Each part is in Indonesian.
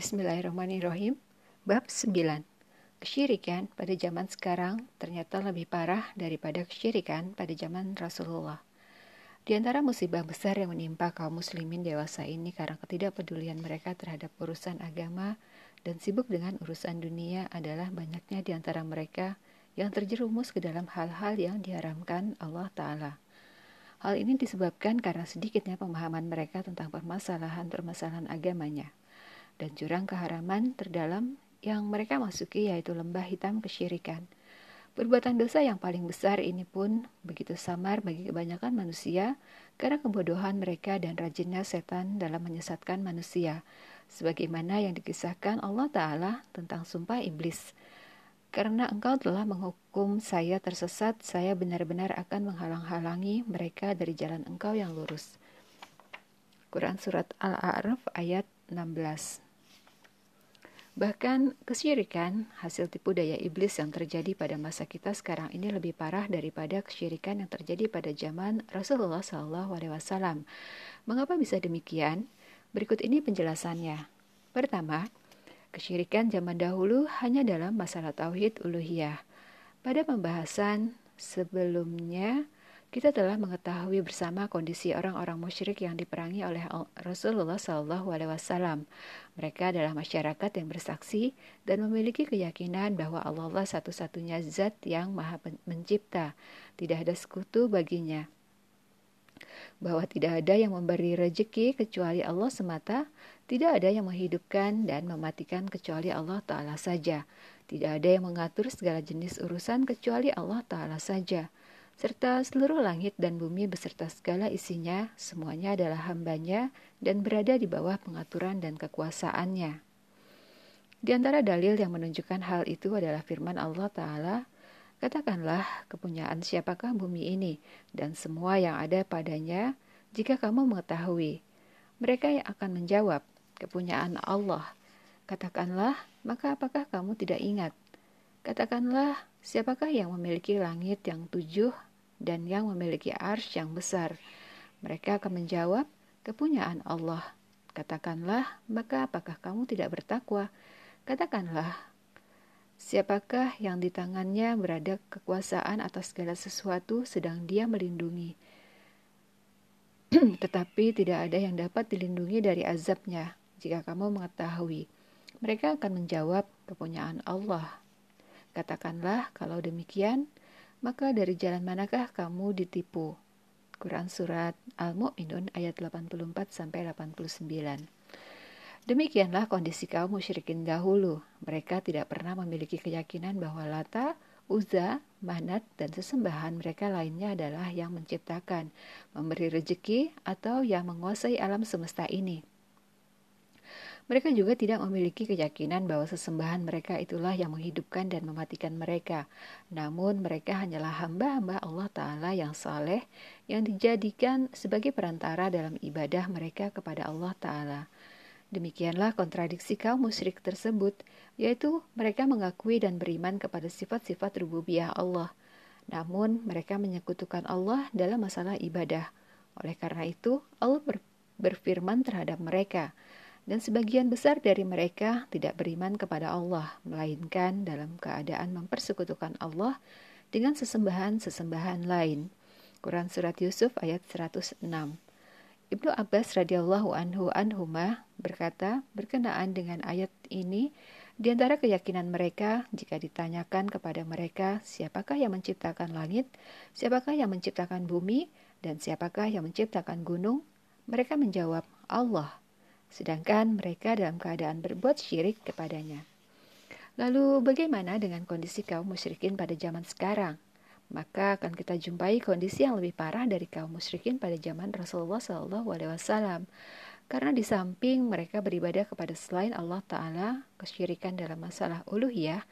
Bismillahirrahmanirrahim. Bab 9. Kesyirikan pada zaman sekarang ternyata lebih parah daripada kesyirikan pada zaman Rasulullah. Di antara musibah besar yang menimpa kaum muslimin dewasa ini karena ketidakpedulian mereka terhadap urusan agama dan sibuk dengan urusan dunia adalah banyaknya di antara mereka yang terjerumus ke dalam hal-hal yang diharamkan Allah Ta'ala. Hal ini disebabkan karena sedikitnya pemahaman mereka tentang permasalahan-permasalahan agamanya dan jurang keharaman terdalam yang mereka masuki yaitu lembah hitam kesyirikan. Perbuatan dosa yang paling besar ini pun begitu samar bagi kebanyakan manusia karena kebodohan mereka dan rajinnya setan dalam menyesatkan manusia, sebagaimana yang dikisahkan Allah Ta'ala tentang sumpah iblis. Karena engkau telah menghukum saya tersesat, saya benar-benar akan menghalang-halangi mereka dari jalan engkau yang lurus. Quran Surat Al-A'raf ayat 16 Bahkan kesyirikan, hasil tipu daya iblis yang terjadi pada masa kita sekarang ini lebih parah daripada kesyirikan yang terjadi pada zaman Rasulullah SAW. Mengapa bisa demikian? Berikut ini penjelasannya. Pertama, kesyirikan zaman dahulu hanya dalam masalah tauhid uluhiyah. Pada pembahasan sebelumnya, kita telah mengetahui bersama kondisi orang-orang musyrik yang diperangi oleh Rasulullah Wasallam. Mereka adalah masyarakat yang bersaksi dan memiliki keyakinan bahwa Allah lah satu-satunya Zat yang Maha Mencipta, tidak ada sekutu baginya. Bahwa tidak ada yang memberi rejeki kecuali Allah semata, tidak ada yang menghidupkan dan mematikan kecuali Allah Ta'ala saja. Tidak ada yang mengatur segala jenis urusan kecuali Allah Ta'ala saja serta seluruh langit dan bumi beserta segala isinya, semuanya adalah hambanya dan berada di bawah pengaturan dan kekuasaannya. Di antara dalil yang menunjukkan hal itu adalah firman Allah Ta'ala, Katakanlah, kepunyaan siapakah bumi ini dan semua yang ada padanya jika kamu mengetahui. Mereka yang akan menjawab, kepunyaan Allah. Katakanlah, maka apakah kamu tidak ingat? Katakanlah, siapakah yang memiliki langit yang tujuh dan yang memiliki ars yang besar. Mereka akan menjawab, kepunyaan Allah. Katakanlah, maka apakah kamu tidak bertakwa? Katakanlah, siapakah yang di tangannya berada kekuasaan atas segala sesuatu sedang dia melindungi? Tetapi tidak ada yang dapat dilindungi dari azabnya jika kamu mengetahui. Mereka akan menjawab kepunyaan Allah. Katakanlah, kalau demikian, maka dari jalan manakah kamu ditipu? Quran Surat Al-Mu'minun ayat 84 sampai 89. Demikianlah kondisi kaum musyrikin dahulu. Mereka tidak pernah memiliki keyakinan bahwa Lata, Uza, Manat, dan sesembahan mereka lainnya adalah yang menciptakan, memberi rejeki, atau yang menguasai alam semesta ini. Mereka juga tidak memiliki keyakinan bahwa sesembahan mereka itulah yang menghidupkan dan mematikan mereka. Namun mereka hanyalah hamba-hamba Allah Ta'ala yang saleh yang dijadikan sebagai perantara dalam ibadah mereka kepada Allah Ta'ala. Demikianlah kontradiksi kaum musyrik tersebut, yaitu mereka mengakui dan beriman kepada sifat-sifat rububiyah Allah. Namun mereka menyekutukan Allah dalam masalah ibadah. Oleh karena itu, Allah berfirman terhadap mereka, dan sebagian besar dari mereka tidak beriman kepada Allah, melainkan dalam keadaan mempersekutukan Allah dengan sesembahan-sesembahan lain. Quran Surat Yusuf ayat 106 Ibnu Abbas radhiyallahu anhu anhuma berkata berkenaan dengan ayat ini di antara keyakinan mereka jika ditanyakan kepada mereka siapakah yang menciptakan langit, siapakah yang menciptakan bumi, dan siapakah yang menciptakan gunung, mereka menjawab Allah sedangkan mereka dalam keadaan berbuat syirik kepadanya. Lalu bagaimana dengan kondisi kaum musyrikin pada zaman sekarang? Maka akan kita jumpai kondisi yang lebih parah dari kaum musyrikin pada zaman Rasulullah SAW. Karena di samping mereka beribadah kepada selain Allah Ta'ala, kesyirikan dalam masalah uluhiyah,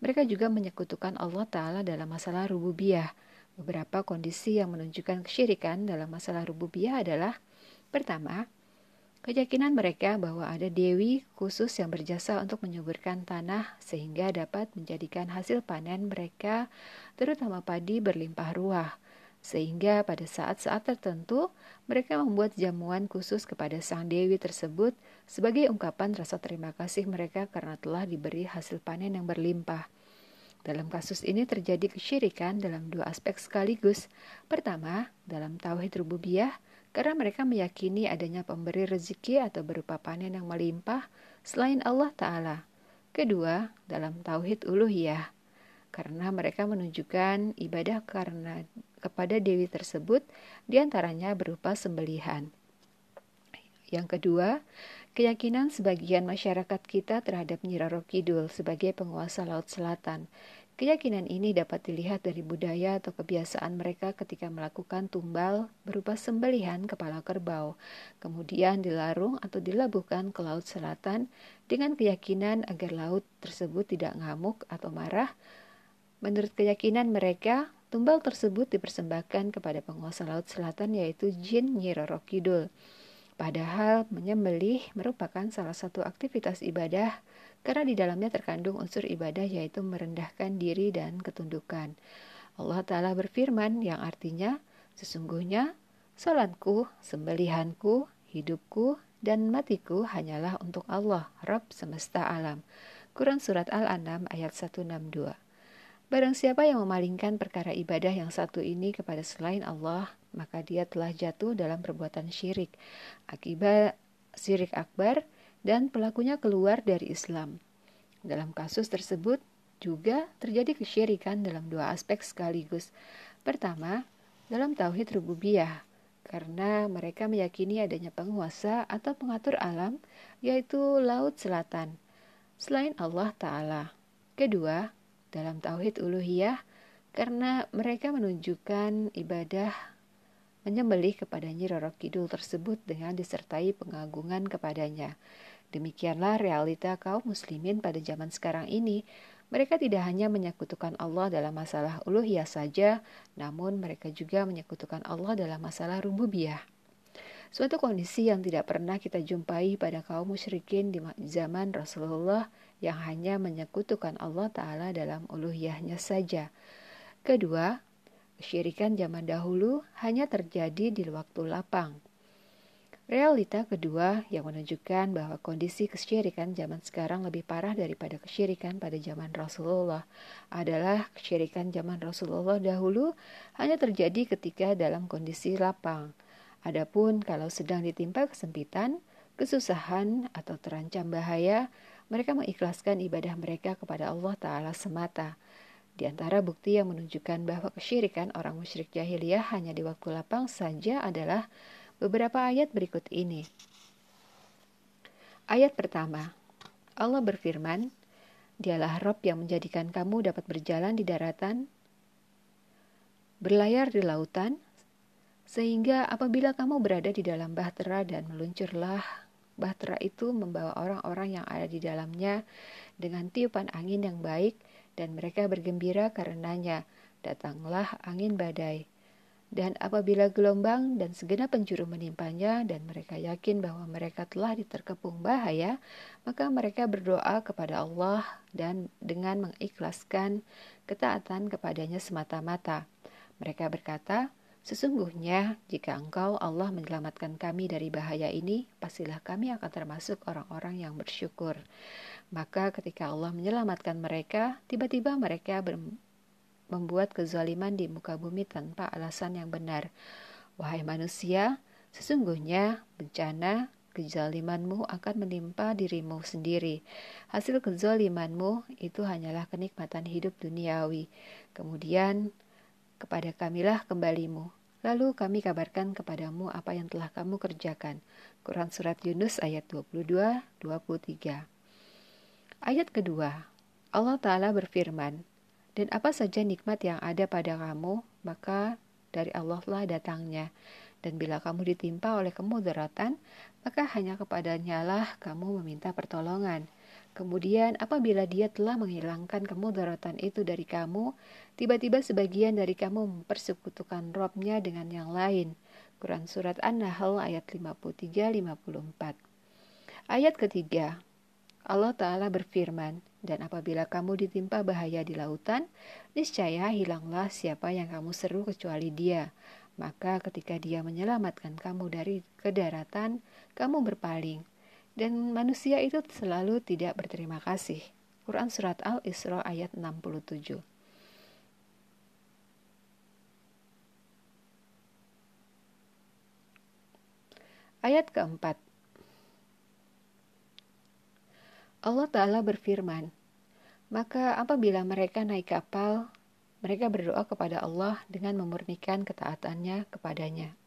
mereka juga menyekutukan Allah Ta'ala dalam masalah rububiyah. Beberapa kondisi yang menunjukkan kesyirikan dalam masalah rububiyah adalah Pertama, Keyakinan mereka bahwa ada dewi khusus yang berjasa untuk menyuburkan tanah sehingga dapat menjadikan hasil panen mereka, terutama padi, berlimpah ruah. Sehingga pada saat-saat tertentu mereka membuat jamuan khusus kepada sang dewi tersebut sebagai ungkapan rasa terima kasih mereka karena telah diberi hasil panen yang berlimpah. Dalam kasus ini terjadi kesyirikan dalam dua aspek sekaligus. Pertama, dalam tauhid rububiyah, karena mereka meyakini adanya pemberi rezeki atau berupa panen yang melimpah selain Allah Ta'ala. Kedua, dalam tauhid uluhiyah, karena mereka menunjukkan ibadah karena kepada dewi tersebut di antaranya berupa sembelihan. Yang kedua, keyakinan sebagian masyarakat kita terhadap Nyi Roro Kidul sebagai penguasa Laut Selatan. Keyakinan ini dapat dilihat dari budaya atau kebiasaan mereka ketika melakukan tumbal berupa sembelihan kepala kerbau, kemudian dilarung atau dilabuhkan ke Laut Selatan dengan keyakinan agar laut tersebut tidak ngamuk atau marah. Menurut keyakinan mereka, tumbal tersebut dipersembahkan kepada penguasa Laut Selatan yaitu Jin Nyi Roro Kidul. Padahal menyembelih merupakan salah satu aktivitas ibadah karena di dalamnya terkandung unsur ibadah yaitu merendahkan diri dan ketundukan. Allah Ta'ala berfirman yang artinya, sesungguhnya salatku, sembelihanku, hidupku, dan matiku hanyalah untuk Allah, Rabb semesta alam. Quran Surat Al-An'am ayat 162 Barang siapa yang memalingkan perkara ibadah yang satu ini kepada selain Allah, maka dia telah jatuh dalam perbuatan syirik. Akibat syirik akbar dan pelakunya keluar dari Islam. Dalam kasus tersebut juga terjadi kesyirikan dalam dua aspek sekaligus. Pertama, dalam tauhid rububiyah, karena mereka meyakini adanya penguasa atau pengatur alam, yaitu Laut Selatan, selain Allah Ta'ala. Kedua, dalam tauhid uluhiyah karena mereka menunjukkan ibadah menyembelih kepada Nyi Roro Kidul tersebut dengan disertai pengagungan kepadanya. Demikianlah realita kaum muslimin pada zaman sekarang ini. Mereka tidak hanya menyekutukan Allah dalam masalah uluhiyah saja, namun mereka juga menyekutukan Allah dalam masalah rububiyah. Suatu kondisi yang tidak pernah kita jumpai pada kaum musyrikin di zaman Rasulullah yang hanya menyekutukan Allah Ta'ala dalam uluhiyahnya saja. Kedua, kesyirikan zaman dahulu hanya terjadi di waktu lapang. Realita kedua yang menunjukkan bahwa kondisi kesyirikan zaman sekarang lebih parah daripada kesyirikan pada zaman Rasulullah adalah kesyirikan zaman Rasulullah dahulu hanya terjadi ketika dalam kondisi lapang. Adapun kalau sedang ditimpa kesempitan, kesusahan, atau terancam bahaya, mereka mengikhlaskan ibadah mereka kepada Allah Ta'ala semata. Di antara bukti yang menunjukkan bahwa kesyirikan orang musyrik jahiliyah hanya di waktu lapang saja adalah beberapa ayat berikut ini. Ayat pertama, Allah berfirman, Dialah Rob yang menjadikan kamu dapat berjalan di daratan, berlayar di lautan, sehingga apabila kamu berada di dalam bahtera dan meluncurlah Bahtera itu membawa orang-orang yang ada di dalamnya dengan tiupan angin yang baik dan mereka bergembira karenanya. Datanglah angin badai. Dan apabila gelombang dan segenap penjuru menimpanya dan mereka yakin bahwa mereka telah diterkepung bahaya, maka mereka berdoa kepada Allah dan dengan mengikhlaskan ketaatan kepadanya semata-mata. Mereka berkata, Sesungguhnya, jika engkau Allah menyelamatkan kami dari bahaya ini, pastilah kami akan termasuk orang-orang yang bersyukur. Maka ketika Allah menyelamatkan mereka, tiba-tiba mereka membuat kezaliman di muka bumi tanpa alasan yang benar. Wahai manusia, sesungguhnya bencana kezalimanmu akan menimpa dirimu sendiri. Hasil kezalimanmu itu hanyalah kenikmatan hidup duniawi. Kemudian kepada kamilah kembalimu. Lalu kami kabarkan kepadamu apa yang telah kamu kerjakan. Quran Surat Yunus ayat 22-23 Ayat kedua, Allah Ta'ala berfirman, Dan apa saja nikmat yang ada pada kamu, maka dari Allah lah datangnya. Dan bila kamu ditimpa oleh kemudaratan, maka hanya kepadanya lah kamu meminta pertolongan. Kemudian apabila dia telah menghilangkan kemudaratan itu dari kamu, tiba-tiba sebagian dari kamu mempersekutukan robnya dengan yang lain. Quran Surat An-Nahl ayat 53-54 Ayat ketiga, Allah Ta'ala berfirman, dan apabila kamu ditimpa bahaya di lautan, niscaya hilanglah siapa yang kamu seru kecuali dia. Maka ketika dia menyelamatkan kamu dari kedaratan, kamu berpaling. Dan manusia itu selalu tidak berterima kasih. Quran Surat Al-Isra ayat 67 Ayat keempat Allah Ta'ala berfirman, Maka apabila mereka naik kapal, mereka berdoa kepada Allah dengan memurnikan ketaatannya kepadanya.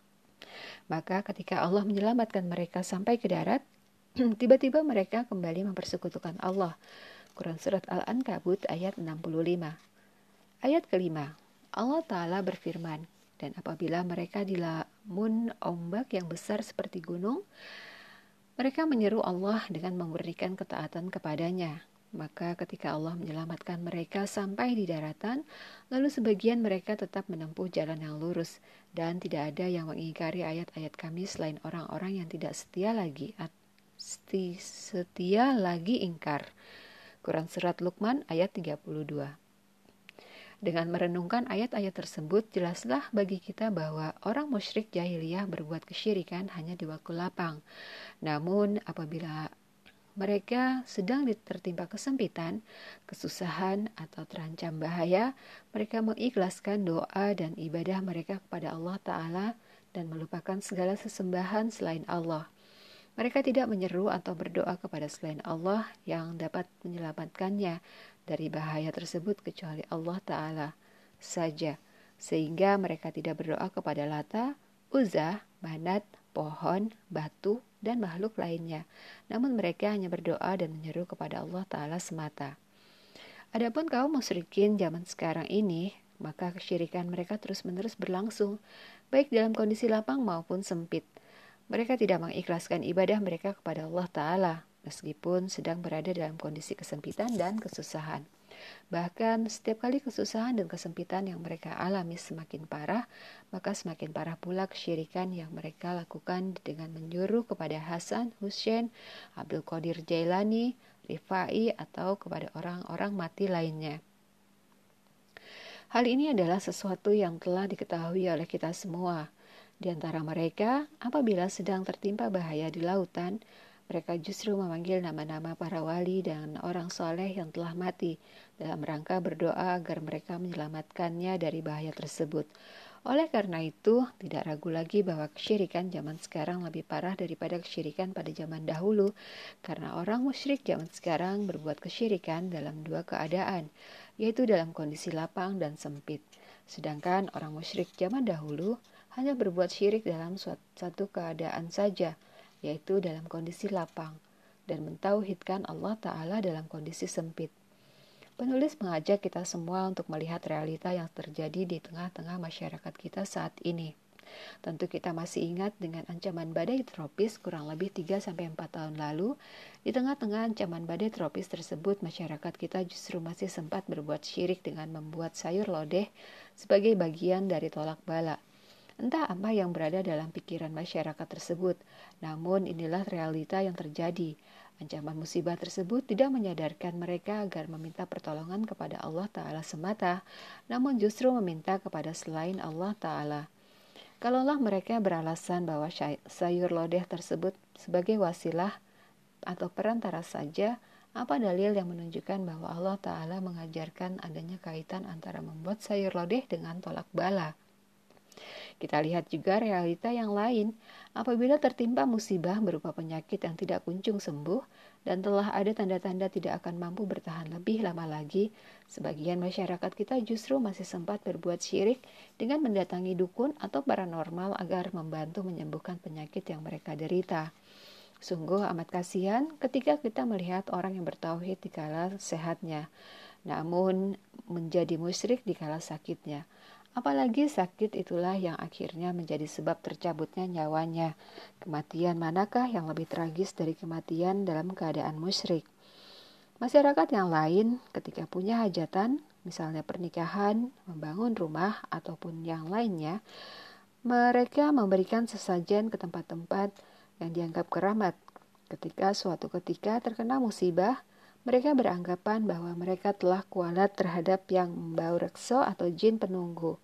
Maka ketika Allah menyelamatkan mereka sampai ke darat, tiba-tiba mereka kembali mempersekutukan Allah. Quran Surat Al-Ankabut ayat 65 Ayat kelima, Allah Ta'ala berfirman, dan apabila mereka dilamun ombak yang besar seperti gunung, mereka menyeru Allah dengan memberikan ketaatan kepadanya. Maka ketika Allah menyelamatkan mereka sampai di daratan, lalu sebagian mereka tetap menempuh jalan yang lurus dan tidak ada yang mengingkari ayat-ayat kami selain orang-orang yang tidak setia lagi setia lagi ingkar. Quran Surat Luqman ayat 32 dengan merenungkan ayat-ayat tersebut, jelaslah bagi kita bahwa orang musyrik jahiliyah berbuat kesyirikan hanya di waktu lapang. Namun, apabila mereka sedang tertimpa kesempitan, kesusahan, atau terancam bahaya, mereka mengikhlaskan doa dan ibadah mereka kepada Allah Ta'ala dan melupakan segala sesembahan selain Allah. Mereka tidak menyeru atau berdoa kepada selain Allah yang dapat menyelamatkannya dari bahaya tersebut kecuali Allah Ta'ala saja, sehingga mereka tidak berdoa kepada Lata, Uzza, Manat, pohon, batu, dan makhluk lainnya. Namun mereka hanya berdoa dan menyeru kepada Allah Ta'ala semata. Adapun kaum musyrikin zaman sekarang ini, maka kesyirikan mereka terus-menerus berlangsung, baik dalam kondisi lapang maupun sempit. Mereka tidak mengikhlaskan ibadah mereka kepada Allah Ta'ala, meskipun sedang berada dalam kondisi kesempitan dan kesusahan. Bahkan setiap kali kesusahan dan kesempitan yang mereka alami semakin parah, maka semakin parah pula kesyirikan yang mereka lakukan dengan menyuruh kepada Hasan, Hussein, Abdul Qadir Jailani, Rifai, atau kepada orang-orang mati lainnya. Hal ini adalah sesuatu yang telah diketahui oleh kita semua. Di antara mereka, apabila sedang tertimpa bahaya di lautan, mereka justru memanggil nama-nama para wali dan orang soleh yang telah mati dalam rangka berdoa agar mereka menyelamatkannya dari bahaya tersebut. Oleh karena itu, tidak ragu lagi bahwa kesyirikan zaman sekarang lebih parah daripada kesyirikan pada zaman dahulu, karena orang musyrik zaman sekarang berbuat kesyirikan dalam dua keadaan, yaitu dalam kondisi lapang dan sempit. Sedangkan orang musyrik zaman dahulu hanya berbuat syirik dalam suatu keadaan saja, yaitu dalam kondisi lapang, dan mentauhidkan Allah Ta'ala dalam kondisi sempit. Penulis mengajak kita semua untuk melihat realita yang terjadi di tengah-tengah masyarakat kita saat ini. Tentu kita masih ingat dengan ancaman badai tropis kurang lebih 3-4 tahun lalu. Di tengah-tengah ancaman badai tropis tersebut, masyarakat kita justru masih sempat berbuat syirik dengan membuat sayur lodeh sebagai bagian dari tolak bala. Entah apa yang berada dalam pikiran masyarakat tersebut, namun inilah realita yang terjadi. Ancaman musibah tersebut tidak menyadarkan mereka agar meminta pertolongan kepada Allah Ta'ala semata, namun justru meminta kepada selain Allah Ta'ala. Kalaulah mereka beralasan bahwa sayur lodeh tersebut sebagai wasilah atau perantara saja, apa dalil yang menunjukkan bahwa Allah Ta'ala mengajarkan adanya kaitan antara membuat sayur lodeh dengan tolak bala? Kita lihat juga realita yang lain. Apabila tertimpa musibah berupa penyakit yang tidak kunjung sembuh dan telah ada tanda-tanda tidak akan mampu bertahan lebih lama lagi, sebagian masyarakat kita justru masih sempat berbuat syirik dengan mendatangi dukun atau paranormal agar membantu menyembuhkan penyakit yang mereka derita. Sungguh amat kasihan ketika kita melihat orang yang bertauhid di kala sehatnya, namun menjadi musyrik di kala sakitnya. Apalagi sakit itulah yang akhirnya menjadi sebab tercabutnya nyawanya. Kematian manakah yang lebih tragis dari kematian dalam keadaan musyrik? Masyarakat yang lain ketika punya hajatan, misalnya pernikahan, membangun rumah, ataupun yang lainnya, mereka memberikan sesajen ke tempat-tempat yang dianggap keramat. Ketika suatu ketika terkena musibah, mereka beranggapan bahwa mereka telah kualat terhadap yang membau rekso atau jin penunggu.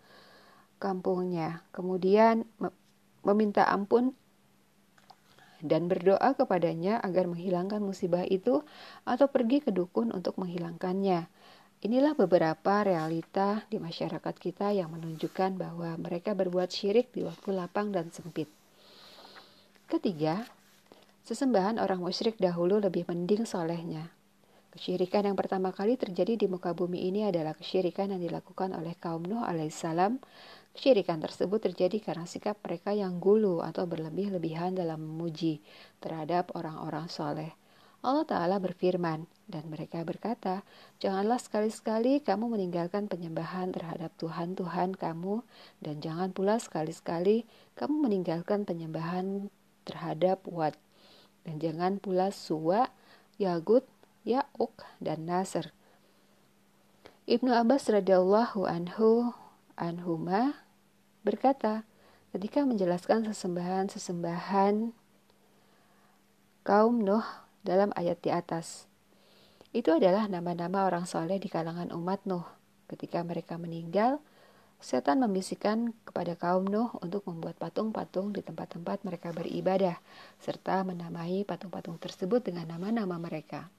kampungnya, kemudian meminta ampun dan berdoa kepadanya agar menghilangkan musibah itu atau pergi ke dukun untuk menghilangkannya. Inilah beberapa realita di masyarakat kita yang menunjukkan bahwa mereka berbuat syirik di waktu lapang dan sempit. Ketiga, sesembahan orang musyrik dahulu lebih mending solehnya. Kesyirikan yang pertama kali terjadi di muka bumi ini adalah kesyirikan yang dilakukan oleh kaum Nuh alaihissalam. Kesyirikan tersebut terjadi karena sikap mereka yang gulu atau berlebih-lebihan dalam memuji terhadap orang-orang soleh. Allah Ta'ala berfirman, dan mereka berkata, Janganlah sekali-sekali kamu meninggalkan penyembahan terhadap Tuhan-Tuhan kamu, dan jangan pula sekali-sekali kamu meninggalkan penyembahan terhadap Wat, dan jangan pula Suwa, Yagut, Ya'uk, dan Nasr. Ibnu Abbas radhiyallahu anhu anhuma berkata, ketika menjelaskan sesembahan-sesembahan kaum Nuh dalam ayat di atas. Itu adalah nama-nama orang soleh di kalangan umat Nuh. Ketika mereka meninggal, setan membisikkan kepada kaum Nuh untuk membuat patung-patung di tempat-tempat mereka beribadah, serta menamai patung-patung tersebut dengan nama-nama mereka.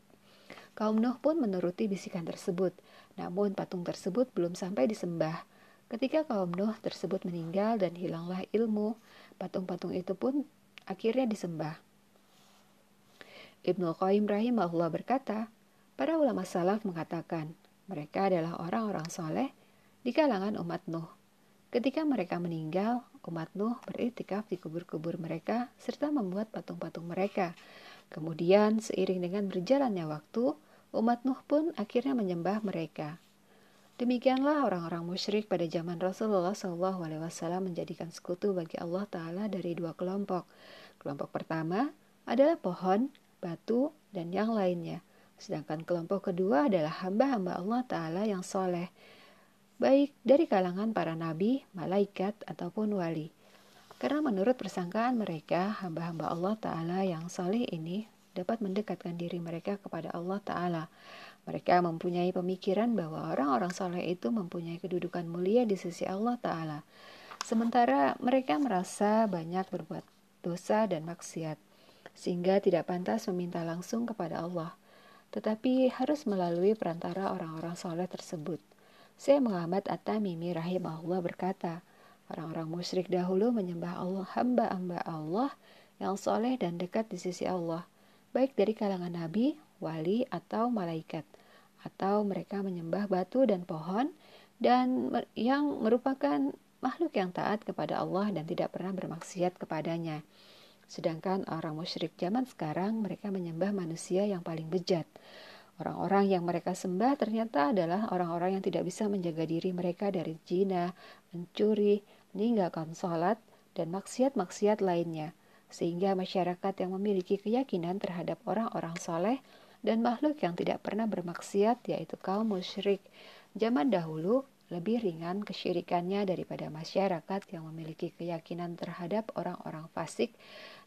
Kaum Nuh pun menuruti bisikan tersebut, namun patung tersebut belum sampai disembah. Ketika kaum Nuh tersebut meninggal dan hilanglah ilmu, patung-patung itu pun akhirnya disembah. Ibnu Qayyim rahimahullah berkata, para ulama salaf mengatakan, mereka adalah orang-orang soleh di kalangan umat Nuh. Ketika mereka meninggal, umat Nuh beriktikaf di kubur-kubur mereka serta membuat patung-patung mereka. Kemudian seiring dengan berjalannya waktu, umat Nuh pun akhirnya menyembah mereka. Demikianlah orang-orang musyrik pada zaman Rasulullah SAW menjadikan sekutu bagi Allah Ta'ala dari dua kelompok. Kelompok pertama adalah pohon batu, dan yang lainnya. Sedangkan kelompok kedua adalah hamba-hamba Allah Ta'ala yang soleh, baik dari kalangan para nabi, malaikat, ataupun wali. Karena menurut persangkaan mereka, hamba-hamba Allah Ta'ala yang soleh ini dapat mendekatkan diri mereka kepada Allah Ta'ala. Mereka mempunyai pemikiran bahwa orang-orang soleh itu mempunyai kedudukan mulia di sisi Allah Ta'ala. Sementara mereka merasa banyak berbuat dosa dan maksiat sehingga tidak pantas meminta langsung kepada Allah, tetapi harus melalui perantara orang-orang soleh tersebut. Saya Muhammad At-Tamimi rahimahullah berkata, orang-orang musyrik dahulu menyembah Allah hamba-hamba Allah yang soleh dan dekat di sisi Allah, baik dari kalangan nabi, wali, atau malaikat, atau mereka menyembah batu dan pohon, dan yang merupakan makhluk yang taat kepada Allah dan tidak pernah bermaksiat kepadanya. Sedangkan orang musyrik zaman sekarang mereka menyembah manusia yang paling bejat. Orang-orang yang mereka sembah ternyata adalah orang-orang yang tidak bisa menjaga diri mereka dari zina, mencuri, meninggalkan sholat, dan maksiat-maksiat lainnya. Sehingga masyarakat yang memiliki keyakinan terhadap orang-orang soleh dan makhluk yang tidak pernah bermaksiat yaitu kaum musyrik zaman dahulu lebih ringan kesyirikannya daripada masyarakat yang memiliki keyakinan terhadap orang-orang fasik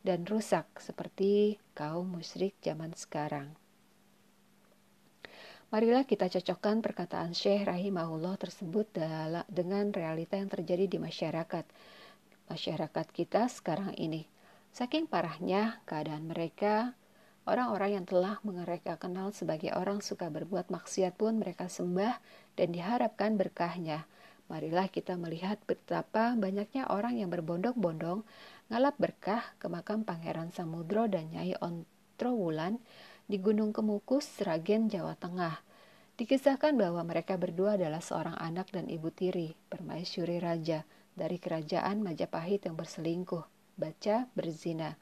dan rusak seperti kaum musyrik zaman sekarang. Marilah kita cocokkan perkataan Syekh rahimahullah tersebut dengan realita yang terjadi di masyarakat. Masyarakat kita sekarang ini. Saking parahnya keadaan mereka, orang-orang yang telah mereka kenal sebagai orang suka berbuat maksiat pun mereka sembah dan diharapkan berkahnya. Marilah kita melihat betapa banyaknya orang yang berbondong-bondong ngalap berkah ke makam Pangeran Samudro dan Nyai Ontrowulan di Gunung Kemukus, Sragen, Jawa Tengah. Dikisahkan bahwa mereka berdua adalah seorang anak dan ibu tiri, permaisuri raja dari kerajaan Majapahit yang berselingkuh, baca berzina.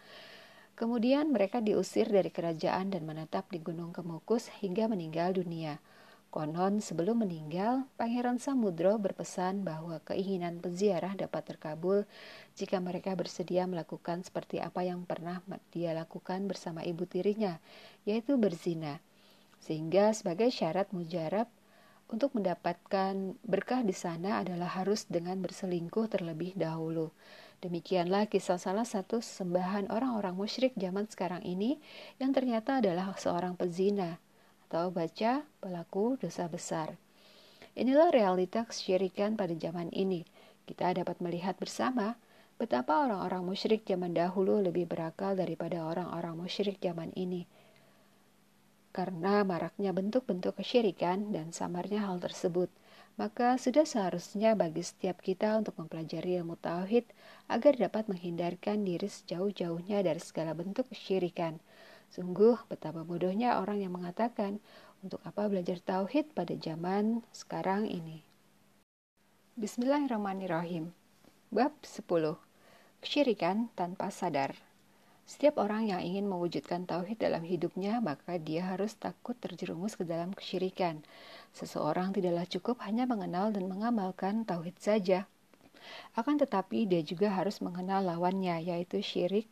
Kemudian mereka diusir dari kerajaan dan menetap di Gunung Kemukus hingga meninggal dunia. Konon sebelum meninggal, Pangeran Samudro berpesan bahwa keinginan peziarah dapat terkabul jika mereka bersedia melakukan seperti apa yang pernah dia lakukan bersama ibu tirinya, yaitu berzina. Sehingga sebagai syarat mujarab untuk mendapatkan berkah di sana adalah harus dengan berselingkuh terlebih dahulu. Demikianlah kisah salah satu sembahan orang-orang musyrik zaman sekarang ini yang ternyata adalah seorang pezina atau baca pelaku dosa besar. Inilah realita kesyirikan pada zaman ini. kita dapat melihat bersama betapa orang-orang musyrik zaman dahulu lebih berakal daripada orang-orang musyrik zaman ini. Karena maraknya bentuk-bentuk kesyirikan dan samarnya hal tersebut, maka sudah seharusnya bagi setiap kita untuk mempelajari ilmu tauhid agar dapat menghindarkan diri sejauh-jauhnya dari segala bentuk kesyirikan. Sungguh betapa bodohnya orang yang mengatakan, untuk apa belajar tauhid pada zaman sekarang ini? Bismillahirrahmanirrahim. Bab 10. Kesyirikan tanpa sadar. Setiap orang yang ingin mewujudkan tauhid dalam hidupnya, maka dia harus takut terjerumus ke dalam kesyirikan. Seseorang tidaklah cukup hanya mengenal dan mengamalkan tauhid saja. Akan tetapi dia juga harus mengenal lawannya, yaitu syirik,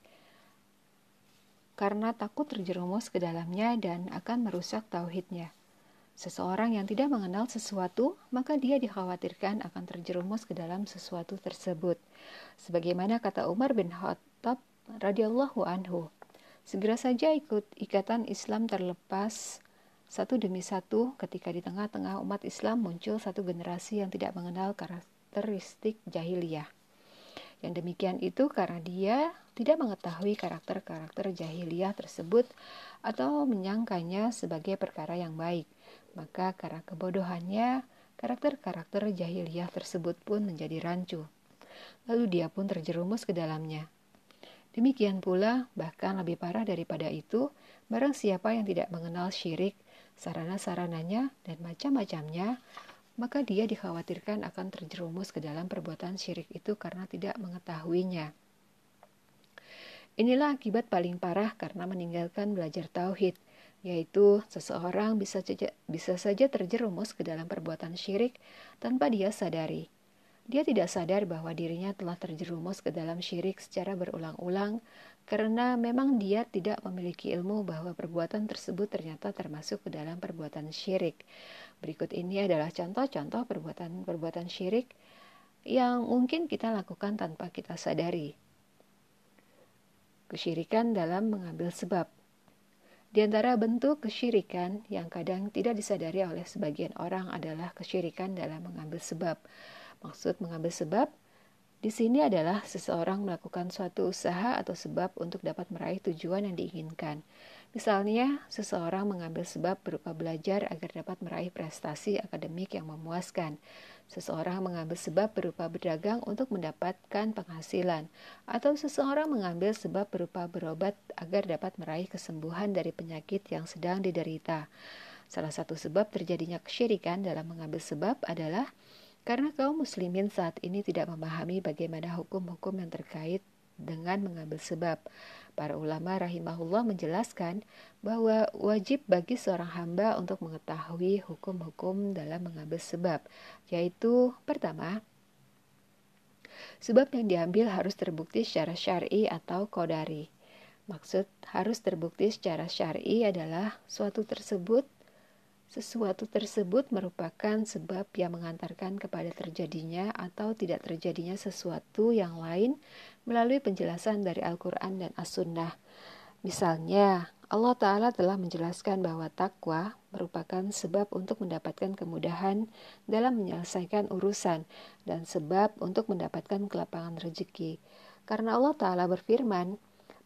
karena takut terjerumus ke dalamnya dan akan merusak tauhidnya. Seseorang yang tidak mengenal sesuatu, maka dia dikhawatirkan akan terjerumus ke dalam sesuatu tersebut. Sebagaimana kata Umar bin Khattab radhiyallahu anhu, segera saja ikut ikatan Islam terlepas satu demi satu ketika di tengah-tengah umat Islam muncul satu generasi yang tidak mengenal karakteristik jahiliyah. Yang demikian itu karena dia tidak mengetahui karakter-karakter jahiliyah tersebut atau menyangkanya sebagai perkara yang baik. Maka karena kebodohannya, karakter-karakter jahiliyah tersebut pun menjadi rancu. Lalu dia pun terjerumus ke dalamnya. Demikian pula, bahkan lebih parah daripada itu, barang siapa yang tidak mengenal syirik, sarana-sarananya, dan macam-macamnya, maka dia dikhawatirkan akan terjerumus ke dalam perbuatan syirik itu karena tidak mengetahuinya. Inilah akibat paling parah karena meninggalkan belajar tauhid, yaitu seseorang bisa bisa saja terjerumus ke dalam perbuatan syirik tanpa dia sadari. Dia tidak sadar bahwa dirinya telah terjerumus ke dalam syirik secara berulang-ulang karena memang dia tidak memiliki ilmu bahwa perbuatan tersebut ternyata termasuk ke dalam perbuatan syirik. Berikut ini adalah contoh-contoh perbuatan-perbuatan syirik yang mungkin kita lakukan tanpa kita sadari. Kesyirikan dalam mengambil sebab. Di antara bentuk kesyirikan yang kadang tidak disadari oleh sebagian orang adalah kesyirikan dalam mengambil sebab. Maksud mengambil sebab di sini adalah seseorang melakukan suatu usaha atau sebab untuk dapat meraih tujuan yang diinginkan. Misalnya, seseorang mengambil sebab berupa belajar agar dapat meraih prestasi akademik yang memuaskan. Seseorang mengambil sebab berupa berdagang untuk mendapatkan penghasilan, atau seseorang mengambil sebab berupa berobat agar dapat meraih kesembuhan dari penyakit yang sedang diderita. Salah satu sebab terjadinya kesyirikan dalam mengambil sebab adalah karena kaum muslimin saat ini tidak memahami bagaimana hukum-hukum yang terkait dengan mengambil sebab. Para ulama rahimahullah menjelaskan bahwa wajib bagi seorang hamba untuk mengetahui hukum-hukum dalam mengambil sebab, yaitu pertama, sebab yang diambil harus terbukti secara syar'i atau kodari. Maksud harus terbukti secara syar'i adalah suatu tersebut sesuatu tersebut merupakan sebab yang mengantarkan kepada terjadinya atau tidak terjadinya sesuatu yang lain melalui penjelasan dari Al-Quran dan As-Sunnah. Misalnya, Allah Ta'ala telah menjelaskan bahwa takwa merupakan sebab untuk mendapatkan kemudahan dalam menyelesaikan urusan dan sebab untuk mendapatkan kelapangan rezeki. Karena Allah Ta'ala berfirman,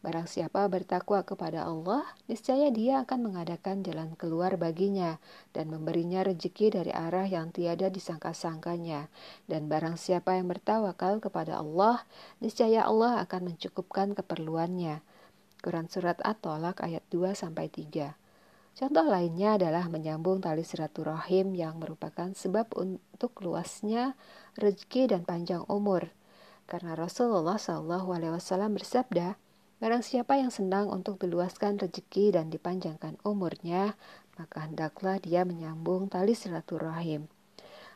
Barang siapa bertakwa kepada Allah, niscaya dia akan mengadakan jalan keluar baginya dan memberinya rezeki dari arah yang tiada disangka-sangkanya. Dan barang siapa yang bertawakal kepada Allah, niscaya Allah akan mencukupkan keperluannya. Quran Surat At-Tolak ayat 2-3 Contoh lainnya adalah menyambung tali silaturahim yang merupakan sebab untuk luasnya rezeki dan panjang umur. Karena Rasulullah SAW bersabda, Barang siapa yang senang untuk diluaskan rezeki dan dipanjangkan umurnya, maka hendaklah dia menyambung tali silaturahim.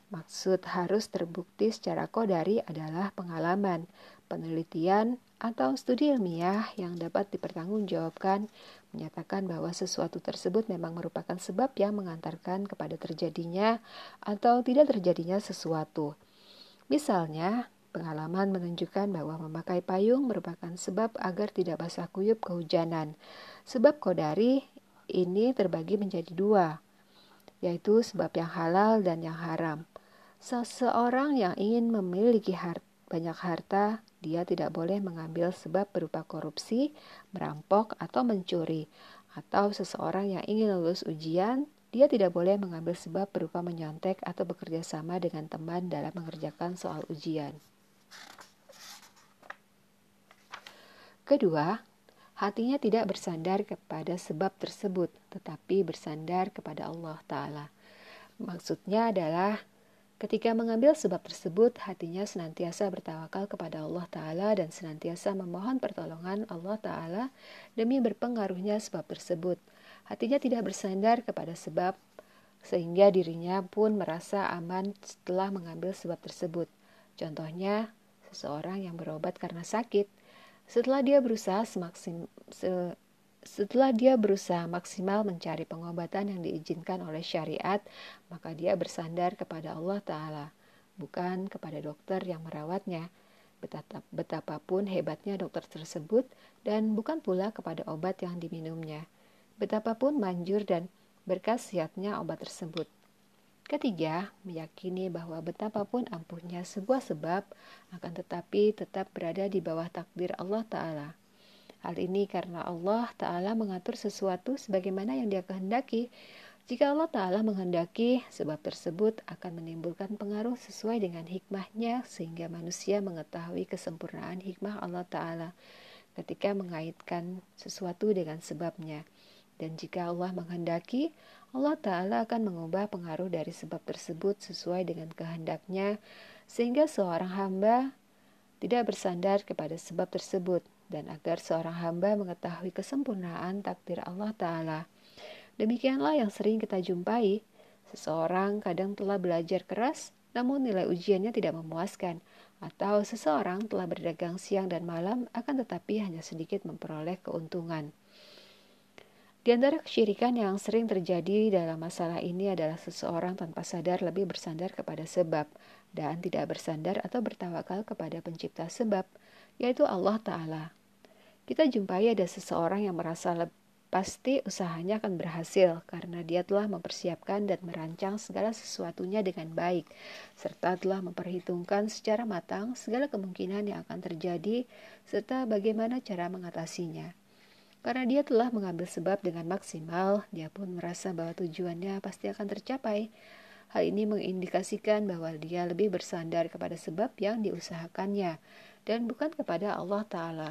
Maksud harus terbukti secara kodari adalah pengalaman, penelitian, atau studi ilmiah yang dapat dipertanggungjawabkan menyatakan bahwa sesuatu tersebut memang merupakan sebab yang mengantarkan kepada terjadinya atau tidak terjadinya sesuatu. Misalnya, Pengalaman menunjukkan bahwa memakai payung merupakan sebab agar tidak basah kuyup kehujanan. Sebab kodari ini terbagi menjadi dua, yaitu sebab yang halal dan yang haram. Seseorang yang ingin memiliki harta, banyak harta, dia tidak boleh mengambil sebab berupa korupsi, merampok, atau mencuri. Atau seseorang yang ingin lulus ujian, dia tidak boleh mengambil sebab berupa menyontek atau bekerja sama dengan teman dalam mengerjakan soal ujian. Kedua, hatinya tidak bersandar kepada sebab tersebut, tetapi bersandar kepada Allah Ta'ala. Maksudnya adalah Ketika mengambil sebab tersebut, hatinya senantiasa bertawakal kepada Allah Ta'ala dan senantiasa memohon pertolongan Allah Ta'ala demi berpengaruhnya sebab tersebut. Hatinya tidak bersandar kepada sebab, sehingga dirinya pun merasa aman setelah mengambil sebab tersebut. Contohnya, seseorang yang berobat karena sakit, setelah dia berusaha semaksim, se, setelah dia berusaha maksimal mencari pengobatan yang diizinkan oleh syariat, maka dia bersandar kepada Allah Ta'ala, bukan kepada dokter yang merawatnya. Betapapun hebatnya dokter tersebut, dan bukan pula kepada obat yang diminumnya. Betapapun manjur dan berkasiatnya obat tersebut. Ketiga, meyakini bahwa betapapun ampuhnya sebuah sebab, akan tetapi tetap berada di bawah takdir Allah Ta'ala. Hal ini karena Allah Ta'ala mengatur sesuatu sebagaimana yang dia kehendaki. Jika Allah Ta'ala menghendaki, sebab tersebut akan menimbulkan pengaruh sesuai dengan hikmahnya sehingga manusia mengetahui kesempurnaan hikmah Allah Ta'ala ketika mengaitkan sesuatu dengan sebabnya. Dan jika Allah menghendaki, Allah Ta'ala akan mengubah pengaruh dari sebab tersebut sesuai dengan kehendaknya, sehingga seorang hamba tidak bersandar kepada sebab tersebut, dan agar seorang hamba mengetahui kesempurnaan takdir Allah Ta'ala. Demikianlah yang sering kita jumpai. Seseorang kadang telah belajar keras, namun nilai ujiannya tidak memuaskan, atau seseorang telah berdagang siang dan malam, akan tetapi hanya sedikit memperoleh keuntungan. Di antara kesyirikan yang sering terjadi dalam masalah ini adalah seseorang tanpa sadar lebih bersandar kepada sebab dan tidak bersandar atau bertawakal kepada pencipta sebab, yaitu Allah Ta'ala. Kita jumpai ada seseorang yang merasa pasti usahanya akan berhasil karena dia telah mempersiapkan dan merancang segala sesuatunya dengan baik, serta telah memperhitungkan secara matang segala kemungkinan yang akan terjadi serta bagaimana cara mengatasinya. Karena dia telah mengambil sebab dengan maksimal, dia pun merasa bahwa tujuannya pasti akan tercapai. Hal ini mengindikasikan bahwa dia lebih bersandar kepada sebab yang diusahakannya dan bukan kepada Allah Ta'ala.